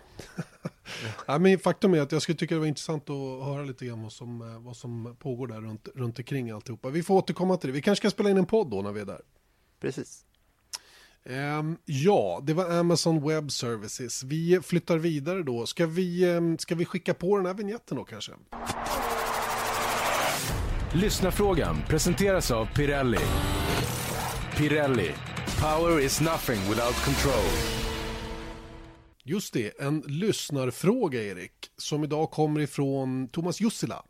ja. men faktum är att jag skulle tycka det var intressant att höra lite grann vad som, eh, vad som pågår där runt, runt omkring alltihopa. Vi får återkomma till det. Vi kanske ska spela in en podd då när vi är där. Precis. Um, ja, det var Amazon Web Services. Vi flyttar vidare då. Ska vi, um, ska vi skicka på den här vignetten då kanske? Lyssnarfrågan presenteras av Pirelli. Pirelli. Power is nothing without control. Just det, en lyssnarfråga Erik, som idag kommer ifrån Thomas Jussila.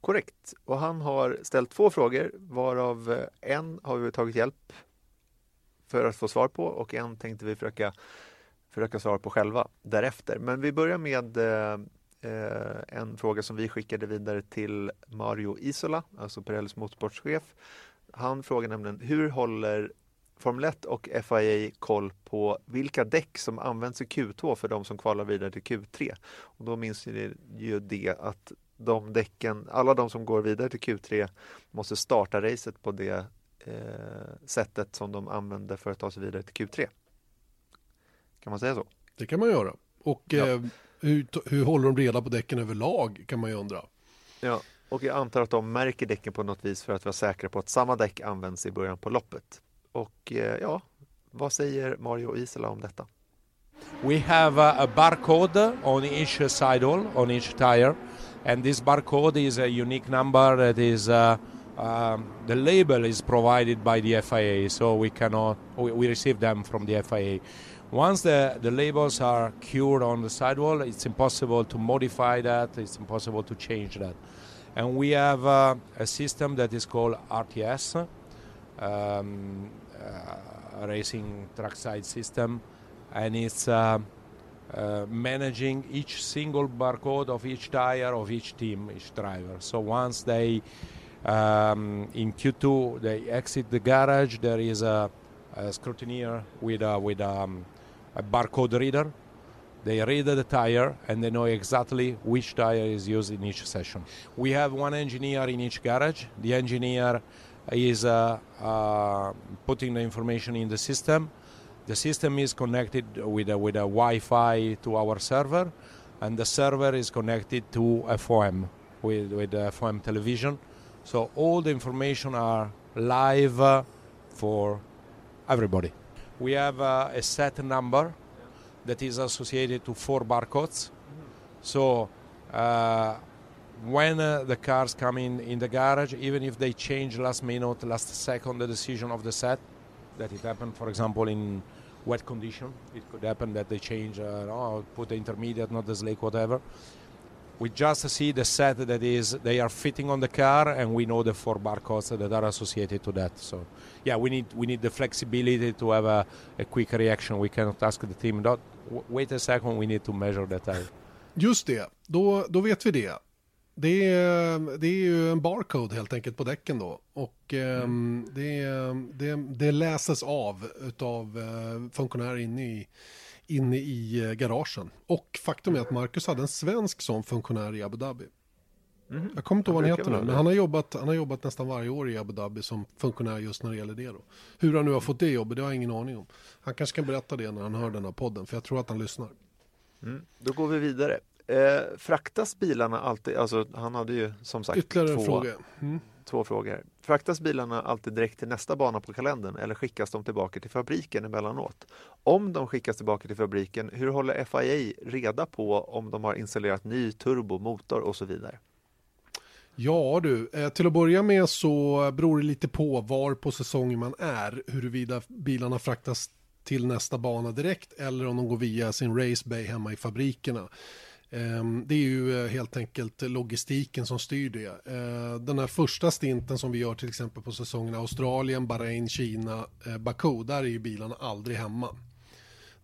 Korrekt, och han har ställt två frågor varav eh, en har vi tagit hjälp för att få svar på och en tänkte vi försöka, försöka svara på själva därefter. Men vi börjar med eh, eh en fråga som vi skickade vidare till Mario Isola, alltså Pirellis motorsportschef. Han frågar nämligen hur håller Formel 1 och FIA koll på vilka däck som används i Q2 för de som kvalar vidare till Q3. Och då minns ni ju det att de däcken, alla de som går vidare till Q3 måste starta racet på det sättet som de använder för att ta sig vidare till Q3. Kan man säga så? Det kan man göra. Och ja. eh, hur, hur håller de reda på däcken överlag kan man ju undra. Ja, och jag antar att de märker däcken på något vis för att vara säkra på att samma däck används i början på loppet. Och eh, ja, vad säger Mario och Isela om detta? We have a, a barcode on each sidewall, on each tire, and this barcode is a unique number that is uh, Um, the label is provided by the FIA, so we cannot we, we, receive them from the FIA. Once the, the labels are cured on the sidewall, it's impossible to modify that. It's impossible to change that. And we have uh, a system that is called RTS, um, uh, racing trackside system, and it's uh, uh, managing each single barcode of each tire of each team, each driver. So once they um, in Q2, they exit the garage. There is a, a scrutineer with a, with um, a barcode reader. They read the tire and they know exactly which tire is used in each session. We have one engineer in each garage. The engineer is uh, uh, putting the information in the system. The system is connected with a, with a Wi-Fi to our server, and the server is connected to a FOM with with FOM television so all the information are live uh, for everybody. We have uh, a set number that is associated to four barcodes. So uh, when uh, the cars come in in the garage, even if they change last minute, last second, the decision of the set, that it happened, for example, in wet condition, it could happen that they change, no, put the intermediate, not the slake, whatever. We just see the set that is they are fitting on the car, and we know the four barcodes that are associated to that. So, yeah, we need we need the flexibility to have a, a quick reaction. We cannot ask the team, "Don't w- wait a second, we need to measure that time." Just det, då, då vet vi det. Det är, det är ju en barcode helt enkelt på däcken då. Och eh, det, det, det läses av av eh, funktionärer inne i, inne i eh, garagen. Och faktum är att Marcus hade en svensk sån funktionär i Abu Dhabi. Jag kommer inte ihåg vad han heter nu, men han har, jobbat, han har jobbat nästan varje år i Abu Dhabi som funktionär just när det gäller det då. Hur han nu har fått det jobbet, det har jag ingen aning om. Han kanske kan berätta det när han hör den här podden, för jag tror att han lyssnar. Då går vi vidare. Eh, fraktas bilarna alltid, alltså han hade ju som sagt Ytterligare en två, fråga. Mm två frågor. Fraktas bilarna alltid direkt till nästa bana på kalendern eller skickas de tillbaka till fabriken emellanåt? Om de skickas tillbaka till fabriken, hur håller FIA reda på om de har installerat ny turbo, motor och så vidare? Ja du, eh, till att börja med så beror det lite på var på säsongen man är, huruvida bilarna fraktas till nästa bana direkt eller om de går via sin race bay hemma i fabrikerna. Ehm, det är ju eh, helt enkelt logistiken som styr det. Ehm, den här första stinten som vi gör till exempel på säsongen Australien, Bahrain, Kina, eh, Baku, där är ju bilarna aldrig hemma.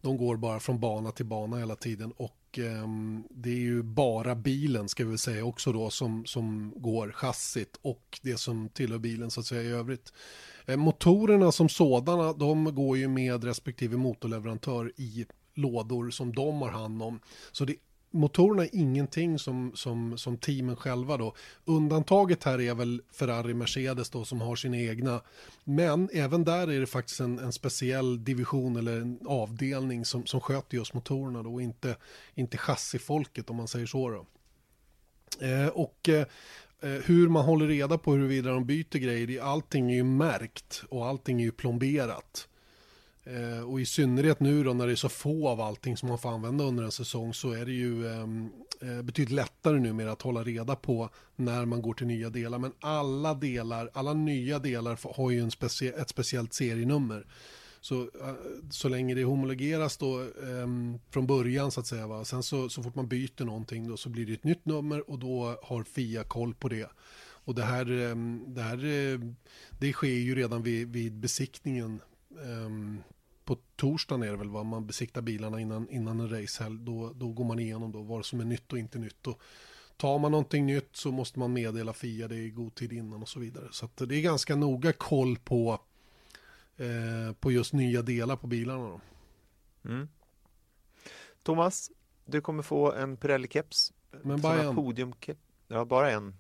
De går bara från bana till bana hela tiden och ehm, det är ju bara bilen ska vi säga också då som, som går chassit och det som tillhör bilen så att säga i övrigt. Eh, motorerna som sådana de går ju med respektive motorleverantör i lådor som de har hand om. Så det, motorerna är ingenting som, som, som teamen själva då. Undantaget här är väl Ferrari Mercedes då som har sina egna. Men även där är det faktiskt en, en speciell division eller en avdelning som, som sköter just motorerna då och inte, inte chassifolket om man säger så då. Eh, och eh, eh hur man håller reda på huruvida de byter grejer, allting är ju märkt och allting är ju plomberat. Eh, och i synnerhet nu då när det är så få av allting som man får använda under en säsong så är det ju ehm, eh, betydligt lättare numera att hålla reda på när man går till nya delar. Men alla delar, alla nya delar har ju en specie- ett speciellt serienummer. Så, eh, så länge det homologeras då eh, från början så att säga. Va? Sen så, så fort man byter någonting då så blir det ett nytt nummer och då har FIA koll på det. Och det här, ehm, det här eh, det sker ju redan vid, vid besiktningen ehm, på torsdagen är det väl vad man besiktar bilarna innan, innan en racehelg. Då, då går man igenom då vad som är nytt och inte nytt. Och tar man någonting nytt så måste man meddela FIA det i god tid innan och så vidare. Så det är ganska noga koll på, eh, på just nya delar på bilarna. Mm. Thomas, du kommer få en Pirelli-keps. Men bara en. Podium-keps. Ja, bara en.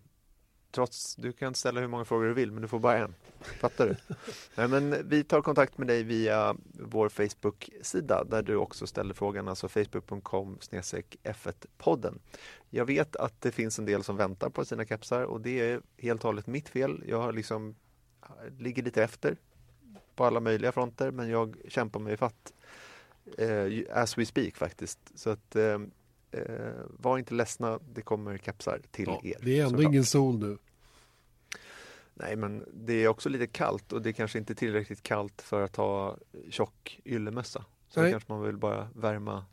Trots, du kan ställa hur många frågor du vill, men du får bara en. Fattar du? Nej, men vi tar kontakt med dig via vår Facebook-sida där du också ställer frågan, alltså facebook.com F1-podden. Jag vet att det finns en del som väntar på sina kepsar och det är helt och hållet mitt fel. Jag har liksom, ligger lite efter på alla möjliga fronter, men jag kämpar mig fatt eh, as we speak faktiskt. Så att eh, eh, var inte ledsna, det kommer kepsar till Ja, er. det är ändå såklart. ingen sol nu. Nej, men det är också lite kallt och det är kanske inte tillräckligt kallt för att ha tjock yllemössa. Så Nej. kanske man vill bara värma,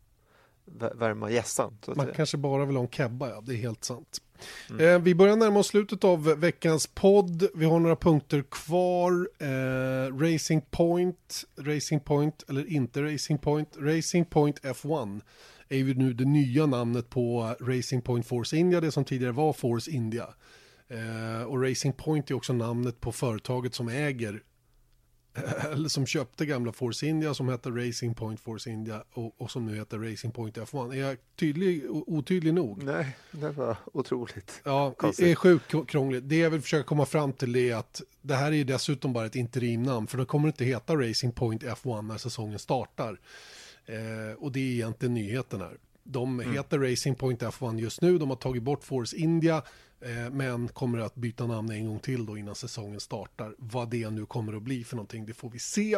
vä- värma att Man säga. kanske bara vill ha en kebba, ja. Det är helt sant. Mm. Eh, vi börjar närma oss slutet av veckans podd. Vi har några punkter kvar. Eh, Racing Point, Racing Point eller inte Racing Point. Racing Point F1 är ju nu det nya namnet på Racing Point Force India, det som tidigare var Force India. Eh, och Racing Point är också namnet på företaget som äger eller som köpte gamla Force India som hette Racing Point Force India och, och som nu heter Racing Point F1. Är jag tydlig, otydlig nog? Nej, det var otroligt. Ja, Konstigt. det är sjukt krångligt. Det jag vill försöka komma fram till är att det här är ju dessutom bara ett interimnamn för det kommer inte heta Racing Point F1 när säsongen startar. Eh, och det är egentligen nyheten här. De heter Racing Point F1 just nu, de har tagit bort Force India Eh, men kommer att byta namn en gång till då innan säsongen startar. Vad det nu kommer att bli för någonting, det får vi se.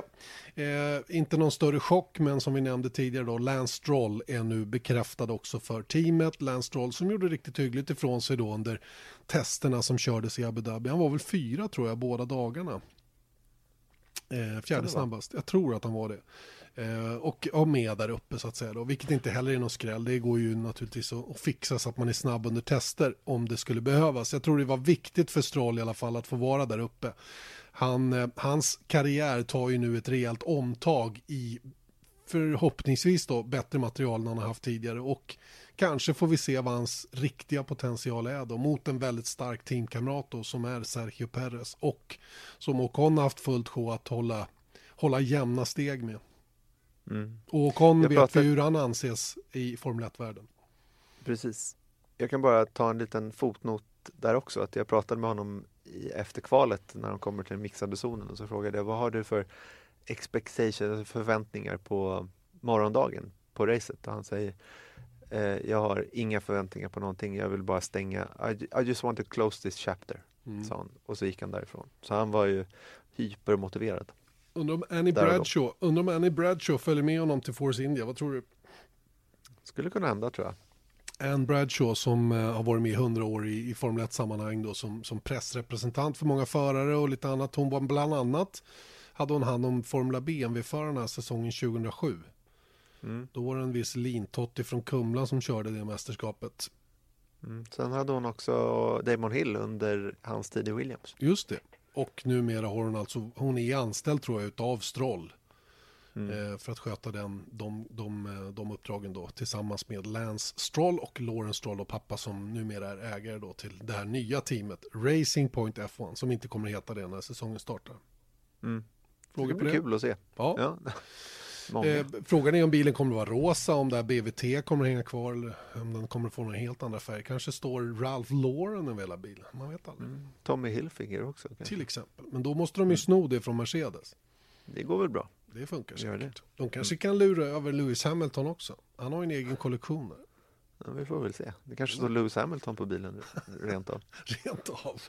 Eh, inte någon större chock, men som vi nämnde tidigare då, Lance Stroll är nu bekräftad också för teamet. Lance Stroll som gjorde riktigt hyggligt ifrån sig då under testerna som kördes i Abu Dhabi. Han var väl fyra tror jag båda dagarna. Eh, fjärde snabbast, jag tror att han var det. Eh, och med där uppe så att säga då, vilket inte heller är någon skräll. Det går ju naturligtvis att, att fixa så att man är snabb under tester om det skulle behövas. Jag tror det var viktigt för Stroll i alla fall att få vara där uppe. Han, eh, hans karriär tar ju nu ett rejält omtag i förhoppningsvis då bättre material än han har haft tidigare och kanske får vi se vad hans riktiga potential är då mot en väldigt stark teamkamrat då som är Sergio Perez och som Ocon har haft fullt sjå att hålla, hålla jämna steg med. Mm. Och Ocon vet pratar... vi hur han anses i Formel 1-världen. Precis. Jag kan bara ta en liten fotnot där också. Att jag pratade med honom i efterkvalet när de kommer till den mixade zonen och så frågade jag vad har du för expectations, alltså förväntningar på morgondagen på racet? Och han säger eh, jag har inga förväntningar på någonting. Jag vill bara stänga. I, I just want to close this chapter, mm. sa han. Och så gick han därifrån. Så han var ju hypermotiverad. Undrar om Annie Bradshaw, undrar om Annie Bradshaw följer med honom till Force India, vad tror du? Skulle kunna hända tror jag. Anne Bradshaw som uh, har varit med i hundra år i, i Formel 1-sammanhang då som, som pressrepresentant för många förare och lite annat. Hon var bland annat, hade hon hand om Formula BMW-förarna säsongen 2007. Mm. Då var det en viss Lintotti från Kumla som körde det mästerskapet. Mm. Sen hade hon också Damon Hill under hans tid i Williams. Just det. Och numera har hon alltså, hon är anställd tror jag utav Stroll. Mm. Eh, för att sköta den, de, de, eh, de uppdragen då tillsammans med Lance Stroll och Lawrence Stroll och pappa som numera är ägare då till det här nya teamet Racing Point F1 som inte kommer att heta det när säsongen startar. Mm. Frågor det blir kul att se. Ja. ja. Eh, frågan är om bilen kommer att vara rosa, om det här BVT kommer att hänga kvar eller om den kommer att få några helt andra färger. Kanske står Ralph Lauren över hela bilen, man vet aldrig. Mm. Tommy Hilfiger också. Kanske. Till exempel, men då måste de ju mm. sno det från Mercedes. Det går väl bra. Det funkar säkert. Det. De kanske mm. kan lura över Lewis Hamilton också. Han har ju en egen kollektion där. Ja, vi får väl se. Det kanske står Lewis Hamilton på bilen rent av. rent av.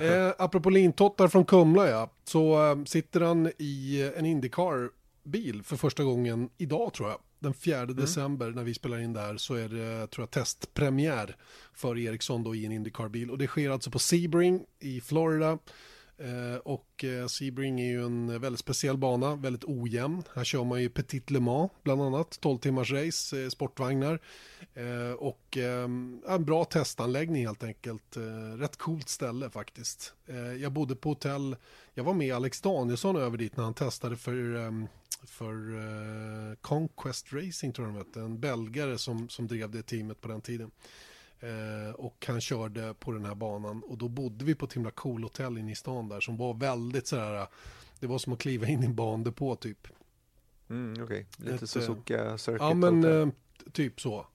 Eh, apropå lintottar från Kumla ja, så eh, sitter han i en Indycar bil för första gången idag tror jag. Den 4 mm. december när vi spelar in där så är det tror jag testpremiär för Ericsson då i en Indycar-bil. Och det sker alltså på Sebring i Florida. Eh, och eh, Sebring är ju en väldigt speciell bana, väldigt ojämn. Här kör man ju Petit Le Mans bland annat, 12 timmars race, eh, sportvagnar. Och en bra testanläggning helt enkelt. Rätt coolt ställe faktiskt. Jag bodde på hotell, jag var med Alex Danielsson över dit när han testade för för uh, Conquest Racing tror jag de hette, en belgare som, som drev det teamet på den tiden. Uh, och han körde på den här banan och då bodde vi på ett himla cool hotell inne i stan där som var väldigt sådär, det var som att kliva in i en bandepå typ. Mm, Okej, okay. lite Suzuka Circuit Ja men uh, typ så.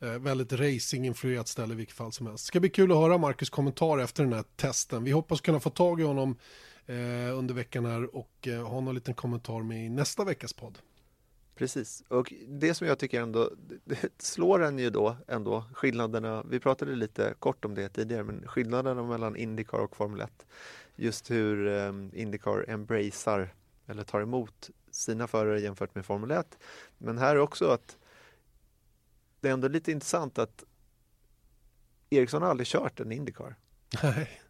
Eh, väldigt racinginfluerat ställe i vilket fall som helst. Det ska bli kul att höra Marcus kommentar efter den här testen. Vi hoppas kunna få tag i honom eh, under veckan här och eh, ha någon liten kommentar med i nästa veckas podd. Precis, och det som jag tycker ändå det slår en ju då ändå skillnaderna. Vi pratade lite kort om det tidigare, men skillnaderna mellan Indycar och Formel 1. Just hur eh, Indycar embracear eller tar emot sina förare jämfört med Formel 1. Men här också att det är ändå lite intressant att Ericsson har aldrig kört en Indycar. Nej.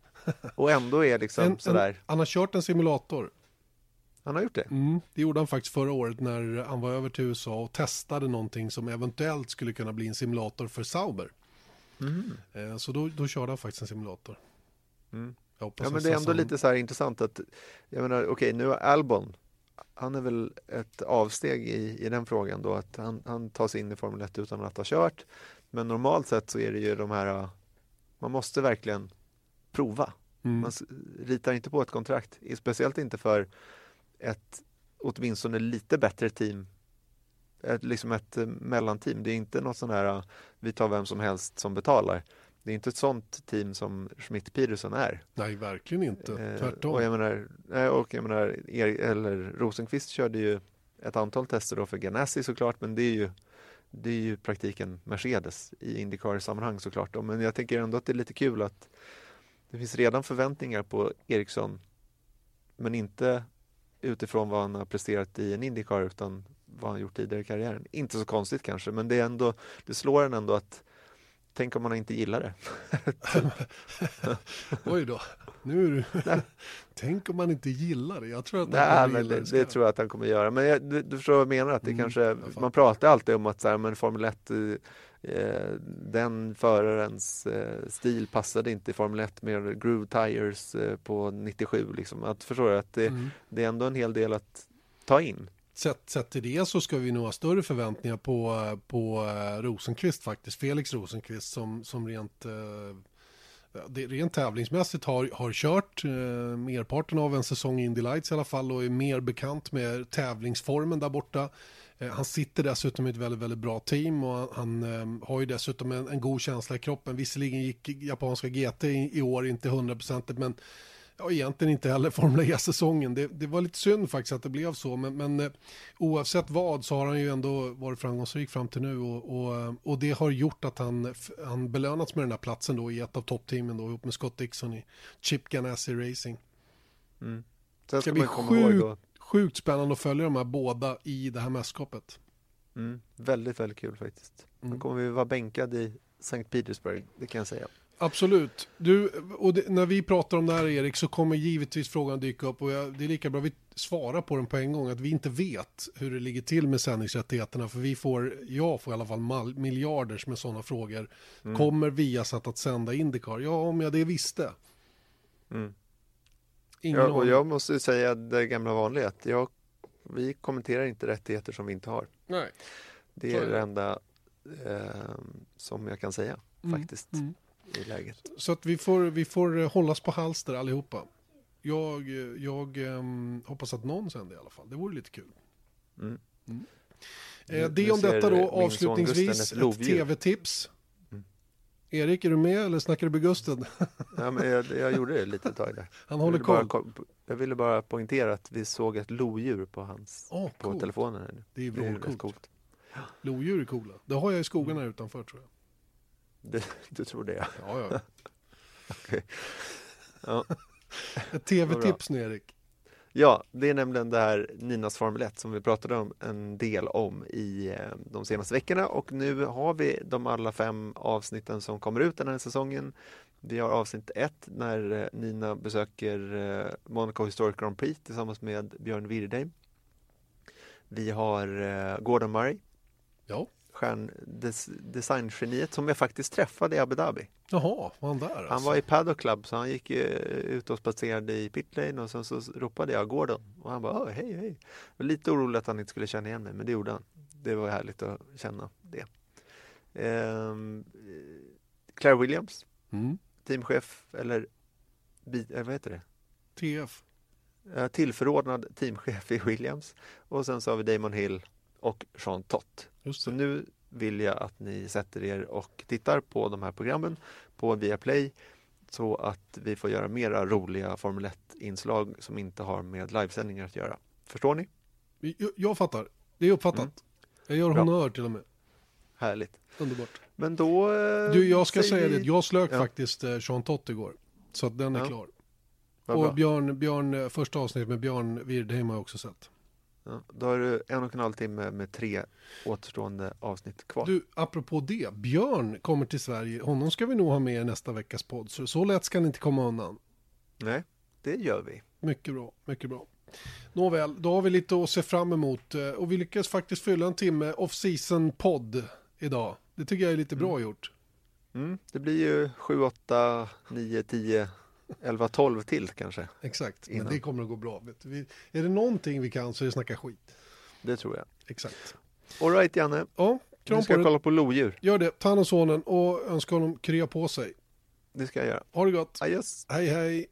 Och ändå är liksom en, sådär. En, han har kört en simulator. Han har gjort det? Mm, det gjorde han faktiskt förra året när han var över till USA och testade någonting som eventuellt skulle kunna bli en simulator för Sauber. Mm. Eh, så då, då körde han faktiskt en simulator. Mm. Ja, men det är ändå lite så här intressant att, jag menar, okej, okay, nu har Albon, han är väl ett avsteg i, i den frågan då, att han, han tar sig in i Formel 1 utan att ha kört. Men normalt sett så är det ju de här, man måste verkligen prova. Mm. Man ritar inte på ett kontrakt, speciellt inte för ett åtminstone lite bättre team. Ett, liksom ett eh, mellanteam. Det är inte något sån här, vi tar vem som helst som betalar. Det är inte ett sånt team som Schmidt Peterson är. Nej, verkligen inte. Eh, Tvärtom. Och jag menar, och jag menar eller Rosenqvist körde ju ett antal tester då för Ganassi såklart, men det är ju det är ju praktiken Mercedes i Indycar-sammanhang såklart. Då. Men jag tänker ändå att det är lite kul att det finns redan förväntningar på Ericsson men inte utifrån vad han har presterat i en Indycar utan vad han gjort tidigare i karriären. Inte så konstigt kanske, men det är ändå, det slår en ändå att tänk om man inte gillar det. Oj då, nu är du... tänk om man inte gillar det. Jag tror att Nej, men det, det, tror jag att han kommer göra. Men jag, du, du förstår vad jag menar, att det Mm, kanske, man pratar alltid om att så här, men Formel 1 eh, den förarens eh, stil passade inte i Formel 1 med groove tires eh, på 97 liksom. Att förstår du att det, Mm. det är ändå en hel del att ta in. Sett, sett till det så ska vi nog ha större förväntningar på, på eh, Rosenqvist faktiskt. Felix Rosenqvist som, som rent, eh, rent tävlingsmässigt har, har kört eh, merparten av en säsong i Indy Lights i alla fall och är mer bekant med tävlingsformen där borta. Eh, han sitter dessutom i ett väldigt, väldigt bra team och han, han eh, har ju dessutom en, en god känsla i kroppen. Visserligen gick japanska GT i, i år inte hundraprocentigt men Ja, egentligen inte heller Formel E-säsongen. Det, det var lite synd faktiskt att det blev så, men, men eh, oavsett vad så har han ju ändå varit framgångsrik fram till nu och, och, eh, och det har gjort att han, han belönats med den här platsen då i ett av toppteamen då ihop med Scott Dixon i Chip Ganassi Racing. Mm. Det ska bli sjukt Sjukt spännande att följa de här båda i det här mästerskapet. mm, väldigt, väldigt kul faktiskt. Mm. Då kommer vi vara bänkad i Sankt Petersburg, det kan jag säga. Absolut. Du, och det, när vi pratar om det här Erik så kommer givetvis frågan dyka upp och jag, det är lika bra vi svarar på den på en gång att vi inte vet hur det ligger till med sändningsrättigheterna för vi får, jag får i alla fall mal, miljarders med sådana frågor. Mm. Kommer Viasat att sända Indycar? Ja, om jag det visste. Mm. Ingen Ja, och jag måste säga det gamla vanliga att jag, vi kommenterar inte rättigheter som vi inte har. Nej. Det är det enda eh, som jag kan säga Mm, faktiskt mm. I läget. Så att vi får, vi får eh, hållas på halster allihopa. Jag, eh, jag ehm, hoppas att någon sänder i alla fall. Det vore lite kul. Mm. Eh, Nu- det om detta då avslutningsvis ett tv-tips. Mm. Erik, är du med eller snackar du med Gusten? Ja, men jag, jag gjorde det lite tag där. Han Jag håller ville, bara, koll. ko- jag ville bara poängtera att vi såg ett lodjur på hans Åh, på coolt. telefonen. Här nu. Det är Det är vrålcoolt. coolt. Lodjur är coola. Det har jag i skogen här utanför tror jag. Det, du tror det ja. Ja, ja. ja. Ett tv-tips nu Erik. Ja, det är nämligen det här Ninas Formel 1 som vi pratade om en del om i eh, de senaste veckorna och nu har vi de alla fem avsnitten som kommer ut den här säsongen. Vi har avsnitt ett när eh, Nina besöker eh, Monaco Historic Grand Prix tillsammans med Björn Wirdheim. Vi har Gordon Murray, Ja. Designgeniet som jag faktiskt träffade i Abu Dhabi. Jaha, var han där Han alltså? var i Paddock Club så han gick eh, ut och spatserade i pitlane och sen så ropade jag Gordon och han bara "Åh, hej hej. Jag var lite orolig att han inte skulle känna igen mig men det gjorde han. Det var härligt att känna det. Ehm, eh, Claire Williams, Mm. teamchef eller, eller vad heter det? TF. Eh, Tillförordnad teamchef i Williams och sen så har vi Damon Hill och Sean Tott. Så nu vill jag att ni sätter er och tittar på de här programmen på Viaplay så att vi får göra mera roliga Formel 1-inslag som inte har med livesändningar att göra. Förstår ni? Jag, jag fattar. Det är uppfattat. Mm. Jag gör Bra. honör till och med. Härligt. Underbart. Men då... eh, Du, jag ska säga vi- det. Jag slök Ja. faktiskt eh, Sean Tott igår. Så att den är Ja. klar. Och. Björn, Björn, eh, första avsnittet med Björn Wirdheim har jag också sett. Ja, då har du en och en halv timme med tre återstående avsnitt kvar. Du, apropå det. Björn kommer till Sverige. Honom ska vi nog ha med i nästa veckas podd. Så, så lätt ska ni inte komma undan. Nej, det gör vi. Mycket bra, mycket bra. Nåväl, då har vi lite att se fram emot. eh, Och vi lyckas faktiskt fylla en timme off-season podd idag. Det tycker jag är lite bra gjort. Mm, det blir ju 7, 8, 9, 10, 11, 12 till kanske. Exakt, men Innan. det kommer att gå bra. Vi, är det någonting vi kan så är det snacka skit. Det tror jag. Exakt. Alright Janne, Ja, kram ska på kolla på lodjur. Gör det, ta hand om sonen och önska honom krya på sig. Det ska jag göra. Ha det gott. Adjöss. Hej hej.